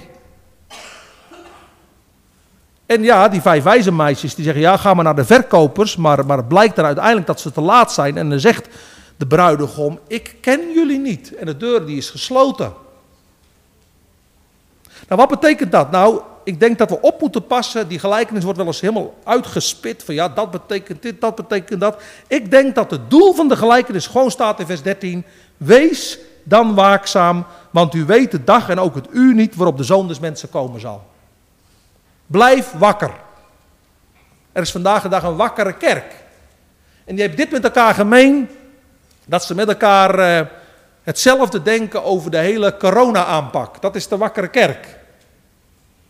Speaker 1: En ja, die vijf wijze meisjes die zeggen, ja, ga maar naar de verkopers. Maar, maar blijkt dan uiteindelijk dat ze te laat zijn. En dan zegt de bruidegom, ik ken jullie niet. En de deur die is gesloten. Nou, wat betekent dat? Nou, ik denk dat we op moeten passen. Die gelijkenis wordt wel eens helemaal uitgespit. Van ja, dat betekent dit, dat betekent dat. Ik denk dat het doel van de gelijkenis gewoon staat in vers 13. Wees dan waakzaam, want u weet de dag en ook het uur niet waarop de zoon des mensen komen zal. Blijf wakker. Er is vandaag de dag een wakkere kerk. En die heeft dit met elkaar gemeen. Dat ze met elkaar uh, hetzelfde denken over de hele corona-aanpak. Dat is de wakkere kerk.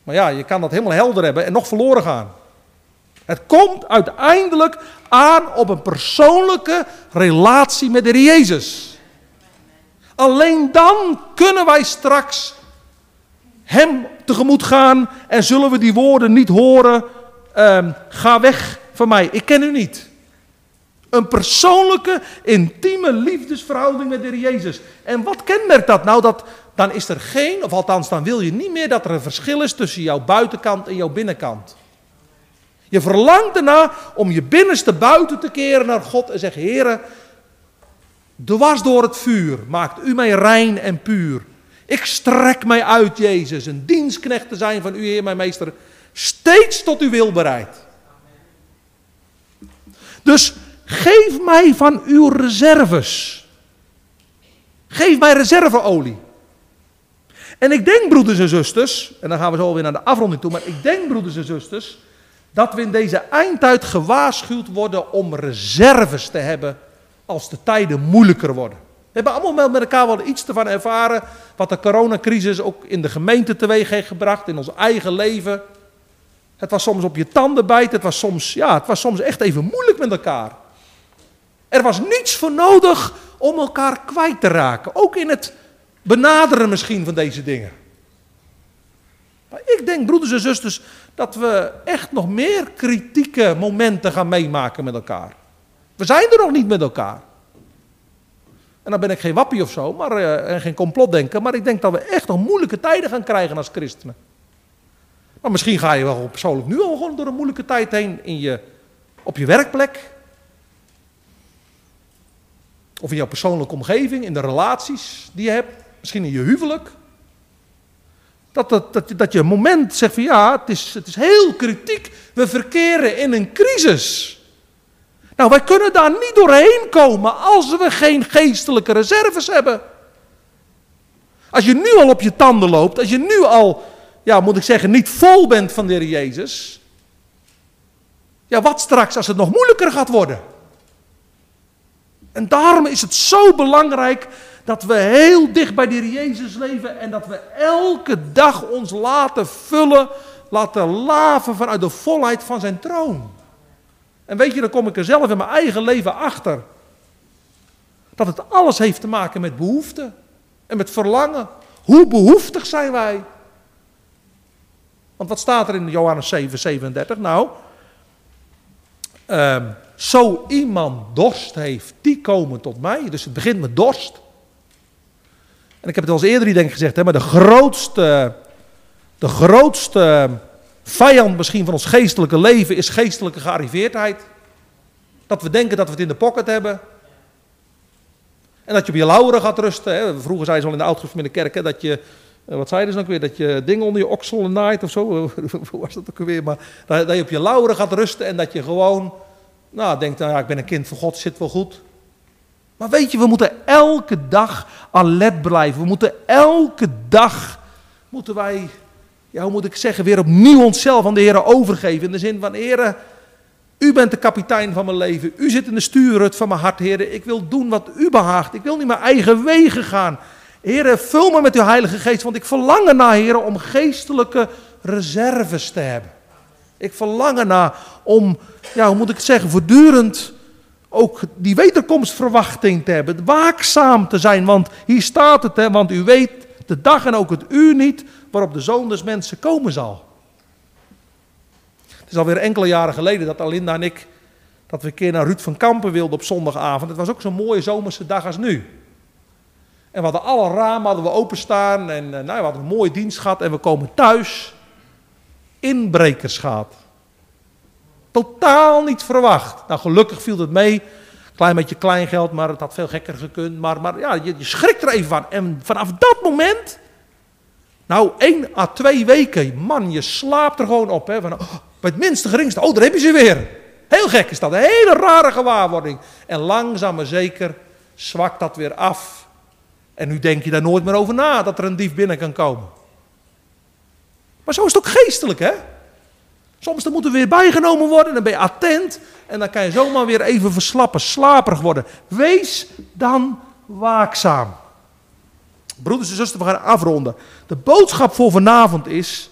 Speaker 1: Maar ja, je kan dat helemaal helder hebben en nog verloren gaan. Het komt uiteindelijk aan op een persoonlijke relatie met de Heer Jezus. Alleen dan kunnen wij straks Hem tegemoet gaan en zullen we die woorden niet horen. ehm, ga weg van mij, ik ken u niet. Een persoonlijke, intieme liefdesverhouding met de Heer Jezus. En wat kenmerkt dat nou? Dat, dan is er geen, of althans dan wil je niet meer dat er een verschil is tussen jouw buitenkant en jouw binnenkant. Je verlangt erna om je binnenste buiten te keren naar God en zeggen, Heere, dwars door het vuur maakt u mij rein en puur. Ik strek mij uit, Jezus, een dienstknecht te zijn van u, Heer, mijn meester, steeds tot uw wil bereid. Dus geef mij van uw reserves. Geef mij reserveolie. En ik denk, broeders en zusters, en dan gaan we zo weer naar de afronding toe, maar ik denk, broeders en zusters, dat we in deze eindtijd gewaarschuwd worden om reserves te hebben als de tijden moeilijker worden. We hebben allemaal met elkaar wel iets ervan ervaren wat de coronacrisis ook in de gemeente teweeg heeft gebracht, in ons eigen leven. Het was soms op je tanden bijten, het was soms, ja, het was soms echt even moeilijk met elkaar. Er was niets voor nodig om elkaar kwijt te raken, ook in het benaderen misschien van deze dingen. Maar ik denk, broeders en zusters, dat we echt nog meer kritieke momenten gaan meemaken met elkaar. We zijn er nog niet met elkaar. En dan ben ik geen wappie of zo, maar, uh, en geen complotdenker, maar ik denk dat we echt nog moeilijke tijden gaan krijgen als christenen. Maar misschien ga je wel persoonlijk nu al gewoon door een moeilijke tijd heen in je, op je werkplek. Of in jouw persoonlijke omgeving, in de relaties die je hebt. Misschien in je huwelijk. Dat, dat, dat, dat je een moment zegt van ja, het is, het is heel kritiek. We verkeren in een crisis. Nou, wij kunnen daar niet doorheen komen als we geen geestelijke reserves hebben. Als je nu al op je tanden loopt, als je nu al, ja, moet ik zeggen, niet vol bent van de Heer Jezus. Ja, wat straks als het nog moeilijker gaat worden? En daarom is het zo belangrijk dat we heel dicht bij Heer Jezus leven en dat we elke dag ons laten vullen, laten laven vanuit de volheid van zijn troon. En weet je, dan kom ik er zelf in mijn eigen leven achter. Dat het alles heeft te maken met behoefte en met verlangen. Hoe behoeftig zijn wij? Want wat staat er in Johannes 7, 37? Nou, uh, zo iemand dorst heeft, die komen tot mij. Dus het begint met dorst. En ik heb het al eens eerder denk gezegd, hè, maar de grootste, de grootste vijand misschien van ons geestelijke leven is geestelijke gearriveerdheid. Dat we denken dat we het in de pocket hebben. En dat je op je lauren gaat rusten. Hè. Vroeger zei ze al in de oudgroep in de kerk hè, dat je, wat zeiden ze ook weer, dat je dingen onder je oksel naait of zo. Hoe was dat ook weer? Maar dat je op je lauren gaat rusten en dat je gewoon, nou, denkt, nou ja, ik ben een kind van God, zit wel goed. Maar weet je, we moeten elke dag alert blijven. We moeten elke dag, moeten wij, ja, hoe moet ik zeggen, weer opnieuw onszelf aan de Heer overgeven. In de zin van, Heer, u bent de kapitein van mijn leven. U zit in de stuurrut van mijn hart, Heer. Ik wil doen wat u behaagt. Ik wil niet mijn eigen wegen gaan. Heer, vul me met uw Heilige Geest, want ik verlang ernaar, Heer, om geestelijke reserves te hebben. Ik verlang ernaar om, ja, hoe moet ik het zeggen, voortdurend ook die wederkomstverwachting te hebben, waakzaam te zijn, want hier staat het, hè, want u weet de dag en ook het uur niet waarop de zoon mensen komen zal. Het is alweer enkele jaren geleden dat Alinda en ik, dat we een keer naar Ruud van Kampen wilden op zondagavond. Het was ook zo'n mooie zomerse dag als nu. En we hadden alle ramen hadden we openstaan en nou, we hadden een mooie dienst gehad en we komen thuis. Inbrekers gehad. Totaal niet verwacht. Nou, gelukkig viel het mee. Klein beetje kleingeld, maar het had veel gekker gekund. Maar, maar ja, je, je schrikt er even van. En vanaf dat moment, nou, één à twee weken, man, je slaapt er gewoon op. Hè, van, oh, bij het minste geringste, oh, daar heb je ze weer. Heel gek is dat, een hele rare gewaarwording. En langzaam maar zeker zwakt dat weer af. En nu denk je daar nooit meer over na dat er een dief binnen kan komen. Maar zo is het ook geestelijk, hè? Soms dan moet er weer bijgenomen worden, dan ben je attent en dan kan je zomaar weer even verslappen, slaperig worden. Wees dan waakzaam. Broeders en zusters, we gaan afronden. De boodschap voor vanavond is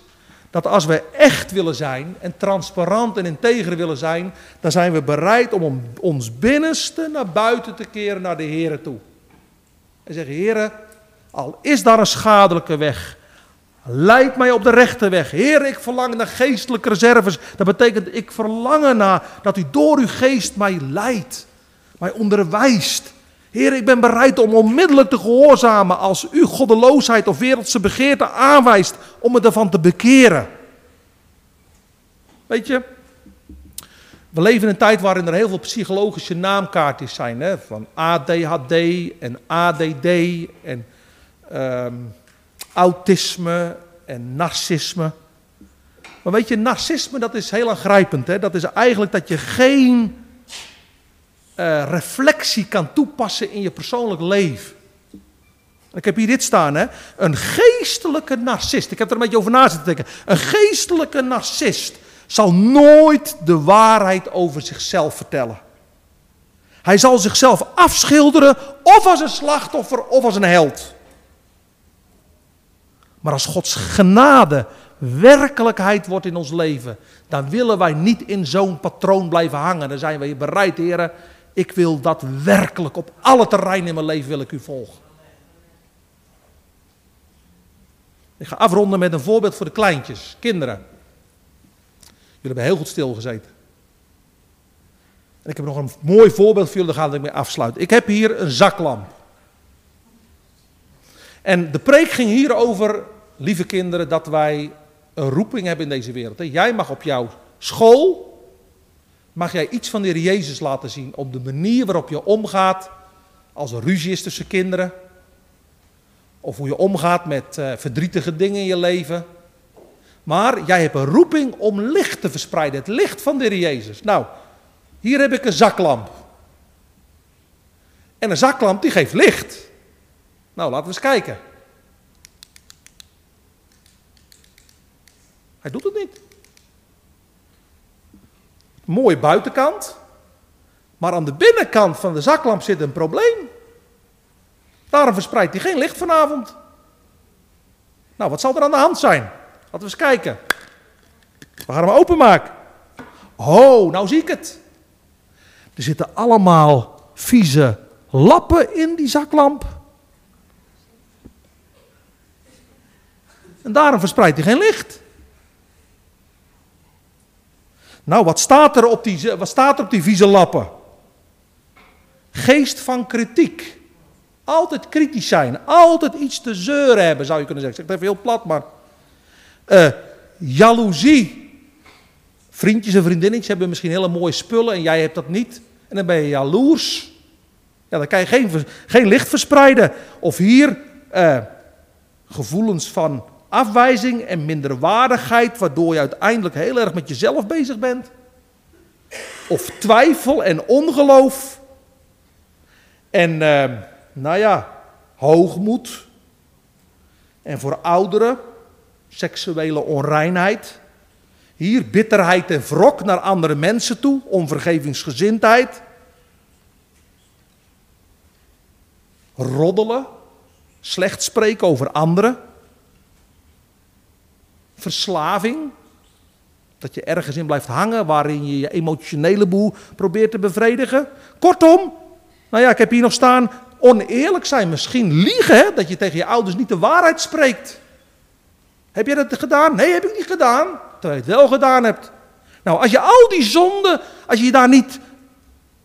Speaker 1: dat als we echt willen zijn en transparant en integer willen zijn, dan zijn we bereid om ons binnenste naar buiten te keren naar de Heer toe. En zeggen, Heer, al is daar een schadelijke weg, leid mij op de rechte weg. Heer, ik verlang naar geestelijke reserves. Dat betekent, ik verlang naar dat u door uw geest mij leidt, mij onderwijst. Heer, ik ben bereid om onmiddellijk te gehoorzamen als u goddeloosheid of wereldse begeerte aanwijst om me ervan te bekeren. Weet je, we leven in een tijd waarin er heel veel psychologische naamkaartjes zijn. Hè? Van ADHD en ADD en ehm, autisme en narcisme. Maar weet je, narcisme dat is heel aangrijpend. Hè? Dat is eigenlijk dat je geen uh, reflectie kan toepassen in je persoonlijk leven. Ik heb hier dit staan, hè? Een geestelijke narcist. Ik heb er een beetje over na zitten denken. Een geestelijke narcist zal nooit de waarheid over zichzelf vertellen. Hij zal zichzelf afschilderen, of als een slachtoffer of als een held. Maar als Gods genade werkelijkheid wordt in ons leven, dan willen wij niet in zo'n patroon blijven hangen. Dan zijn wij bereid, heren, ik wil dat werkelijk op alle terreinen in mijn leven wil ik u volgen. Ik ga afronden met een voorbeeld voor de kleintjes, kinderen. Jullie hebben heel goed stilgezeten. En ik heb nog een mooi voorbeeld voor jullie, daar ga ik mee afsluiten. Ik heb hier een zaklamp. En de preek ging hier over, lieve kinderen, dat wij een roeping hebben in deze wereld. Jij mag op jouw school, mag jij iets van de Heer Jezus laten zien op de manier waarop je omgaat als er ruzie is tussen kinderen. Of hoe je omgaat met uh, verdrietige dingen in je leven. Maar jij hebt een roeping om licht te verspreiden. Het licht van de Heer Jezus. Nou, hier heb ik een zaklamp. En een zaklamp die geeft licht. Nou, laten we eens kijken. Hij doet het niet. Mooie buitenkant. Maar aan de binnenkant van de zaklamp zit een probleem. Daarom verspreidt hij geen licht vanavond. Nou, wat zal er aan de hand zijn? Laten we eens kijken. We gaan hem openmaken. Oh, nou zie ik het. Er zitten allemaal vieze lappen in die zaklamp. En daarom verspreidt hij geen licht. Nou, wat staat er op die, wat staat er op die vieze lappen? Geest van kritiek. Altijd kritisch zijn. Altijd iets te zeuren hebben, zou je kunnen zeggen. Ik zeg het even heel plat, maar. Uh, jaloezie. Vriendjes en vriendinnetjes hebben misschien hele mooie spullen en jij hebt dat niet. En dan ben je jaloers. Ja, dan kan je geen, geen licht verspreiden. Of hier uh, gevoelens van afwijzing en minderwaardigheid, waardoor je uiteindelijk heel erg met jezelf bezig bent. Of twijfel en ongeloof. En uh, nou ja, hoogmoed. En voor ouderen, seksuele onreinheid. Hier bitterheid en wrok naar andere mensen toe, onvergevingsgezindheid. Roddelen, slecht spreken over anderen verslaving. Dat je ergens in blijft hangen waarin je je emotionele boel probeert te bevredigen. Kortom, nou ja, ik heb hier nog staan, oneerlijk zijn, misschien liegen, hè? dat je tegen je ouders niet de waarheid spreekt. Heb je dat gedaan? Nee, heb ik niet gedaan. Terwijl je het wel gedaan hebt. Nou, als je al die zonden, als je je daar niet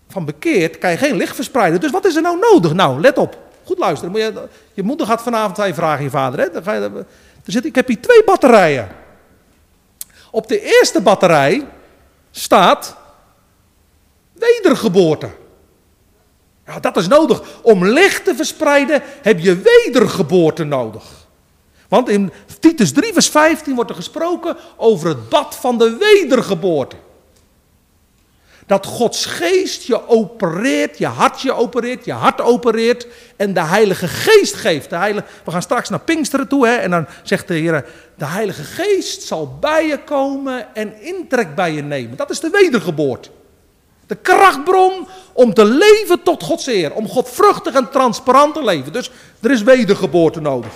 Speaker 1: van bekeert, kan je geen licht verspreiden. Dus wat is er nou nodig? Nou, let op. Goed luisteren. Je, je moeder gaat vanavond twee vragen je vader. Hè? Dan ga je, zit, ik heb hier twee batterijen. Op de eerste batterij staat wedergeboorte. Ja, dat is nodig. Om licht te verspreiden heb je wedergeboorte nodig. Want in Titus 3, vers 15 wordt er gesproken over het bad van de wedergeboorte. Dat Gods geest je opereert, je hart je opereert, je hart opereert en de Heilige Geest geeft. De heilige, we gaan straks naar Pinksteren toe hè, en dan zegt de Heer, de Heilige Geest zal bij je komen en intrek bij je nemen. Dat is de wedergeboorte. De krachtbron om te leven tot Gods eer, om godvruchtig en transparant te leven. Dus er is wedergeboorte nodig.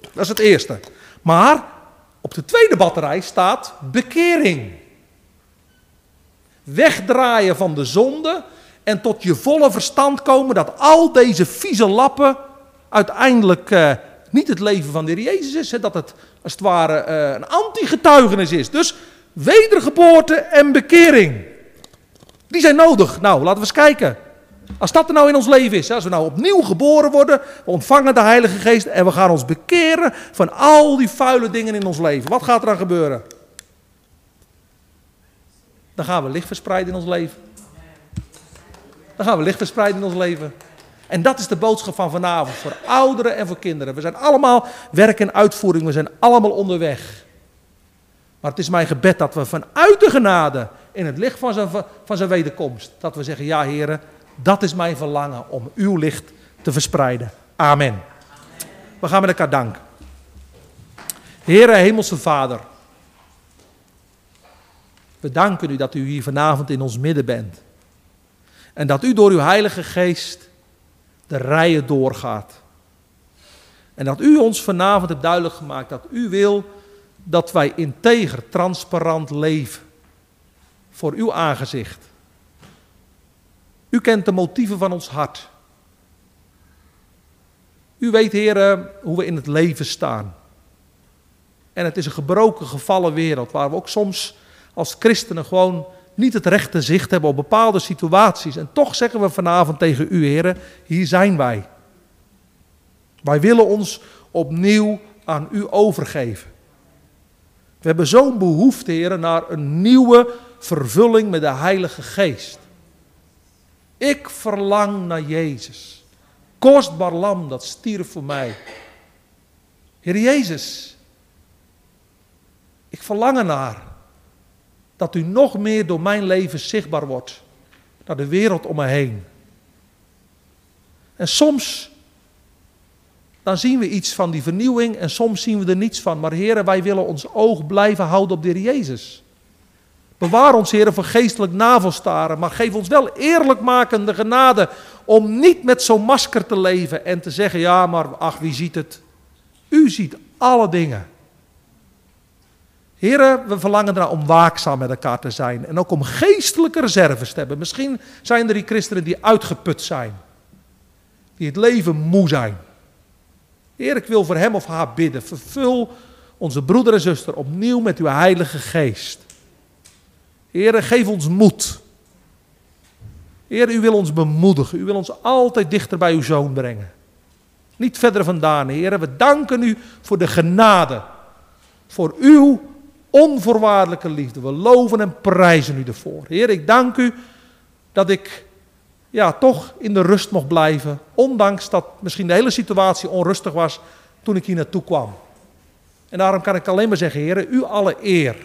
Speaker 1: Dat is het eerste. Maar Op de tweede batterij staat bekering. Wegdraaien van de zonde en tot je volle verstand komen dat al deze vieze lappen uiteindelijk uh, niet het leven van de Heer Jezus is. Hè, dat het als het ware uh, een anti-getuigenis is. Dus wedergeboorte en bekering. Die zijn nodig. Nou, laten we eens kijken. Als dat er nou in ons leven is, als we nou opnieuw geboren worden, we ontvangen de Heilige Geest en we gaan ons bekeren van al die vuile dingen in ons leven. Wat gaat er dan gebeuren? Dan gaan we licht verspreiden in ons leven. Dan gaan we licht verspreiden in ons leven. En dat is de boodschap van vanavond voor ouderen en voor kinderen. We zijn allemaal werk en uitvoering, we zijn allemaal onderweg. Maar het is mijn gebed dat we vanuit de genade in het licht van zijn, van zijn wederkomst, dat we zeggen, ja heren, dat is mijn verlangen om uw licht te verspreiden. Amen. We gaan met elkaar danken. Heere, Hemelse Vader, we danken u dat u hier vanavond in ons midden bent. En dat u door uw Heilige Geest de rijen doorgaat. En dat u ons vanavond hebt duidelijk gemaakt dat u wil dat wij integer, transparant leven voor uw aangezicht. U kent de motieven van ons hart. U weet, heren, hoe we in het leven staan. En het is een gebroken, gevallen wereld waar we ook soms als christenen gewoon niet het rechte zicht hebben op bepaalde situaties. En toch zeggen we vanavond tegen u, heren, hier zijn wij. Wij willen ons opnieuw aan u overgeven. We hebben zo'n behoefte, heren, naar een nieuwe vervulling met de Heilige Geest. Ik verlang naar Jezus. Kostbaar lam dat stierf voor mij. Heer Jezus, ik verlang ernaar dat u nog meer door mijn leven zichtbaar wordt naar de wereld om me heen. En soms dan zien we iets van die vernieuwing en soms zien we er niets van. Maar heren, wij willen ons oog blijven houden op de Heer Jezus. Bewaar ons, heren, voor geestelijk navelstaren, maar geef ons wel eerlijkmakende genade om niet met zo'n masker te leven en te zeggen, ja, maar ach, wie ziet het? U ziet alle dingen. Heren, we verlangen ernaar om waakzaam met elkaar te zijn en ook om geestelijke reserves te hebben. Misschien zijn er die christenen die uitgeput zijn, die het leven moe zijn. Heer, ik wil voor hem of haar bidden. Vervul onze broeder en zuster opnieuw met uw Heilige Geest. Heer, geef ons moed. Heer, u wil ons bemoedigen. U wil ons altijd dichter bij uw zoon brengen. Niet verder vandaan, Heer. We danken u voor de genade. Voor uw onvoorwaardelijke liefde. We loven en prijzen u ervoor. Heer, ik dank u dat ik ja, toch in de rust mocht blijven. Ondanks dat misschien de hele situatie onrustig was toen ik hier naartoe kwam. En daarom kan ik alleen maar zeggen, Heer, u alle eer.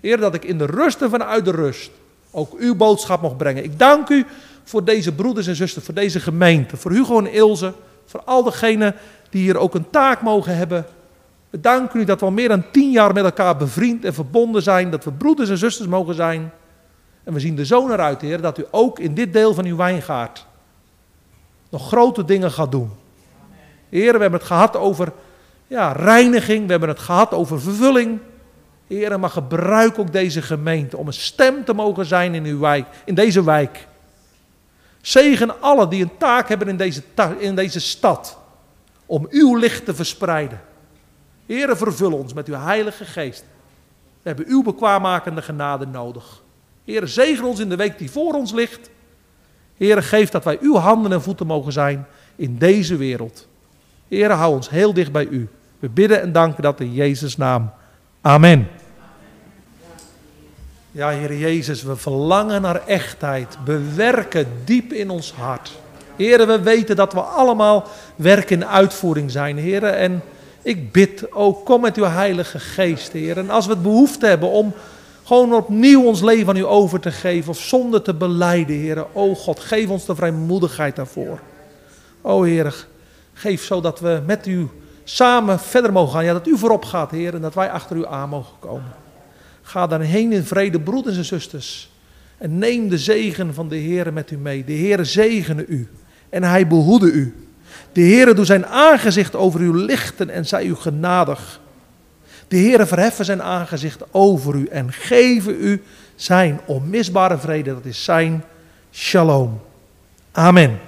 Speaker 1: Heer, dat ik in de rust en vanuit de rust ook uw boodschap mocht brengen. Ik dank u voor deze broeders en zusters, voor deze gemeente, voor Hugo en Ilse, voor al degenen die hier ook een taak mogen hebben. We danken u dat we al meer dan tien jaar met elkaar bevriend en verbonden zijn, dat we broeders en zusters mogen zijn. En we zien de zoon eruit, Heer, dat u ook in dit deel van uw wijngaard nog grote dingen gaat doen. Heer, we hebben het gehad over ja, reiniging, we hebben het gehad over vervulling. Heer, maar gebruik ook deze gemeente om een stem te mogen zijn in, uw wijk, in deze wijk. Zegen alle die een taak hebben in deze, in deze stad om uw licht te verspreiden. Heer, vervul ons met uw heilige geest. We hebben uw bekwaammakende genade nodig. Heer, zegen ons in de week die voor ons ligt. Heer, geef dat wij uw handen en voeten mogen zijn in deze wereld. Heer, hou ons heel dicht bij u. We bidden en danken dat in Jezus' naam. Amen. Ja, Heer Jezus, we verlangen naar echtheid. Bewerken diep in ons hart. Heer, we weten dat we allemaal werk in uitvoering zijn, Heer. En ik bid ook, kom met uw Heilige Geest, Heer. En als we het behoefte hebben om gewoon opnieuw ons leven aan u over te geven of zonde te beleiden, Heer. O God, geef ons de vrijmoedigheid daarvoor. O Heer, geef zodat we met u samen verder mogen gaan. Ja, dat u voorop gaat, Heer, en dat wij achter u aan mogen komen. Ga daarheen in vrede, broeders en zusters. En neem de zegen van de Heer met u mee. De Heer zegene u en hij behoede u. De Heer doet zijn aangezicht over u lichten en zij u genadig. De Heere verheffen zijn aangezicht over u en geven u zijn onmisbare vrede. Dat is zijn shalom. Amen.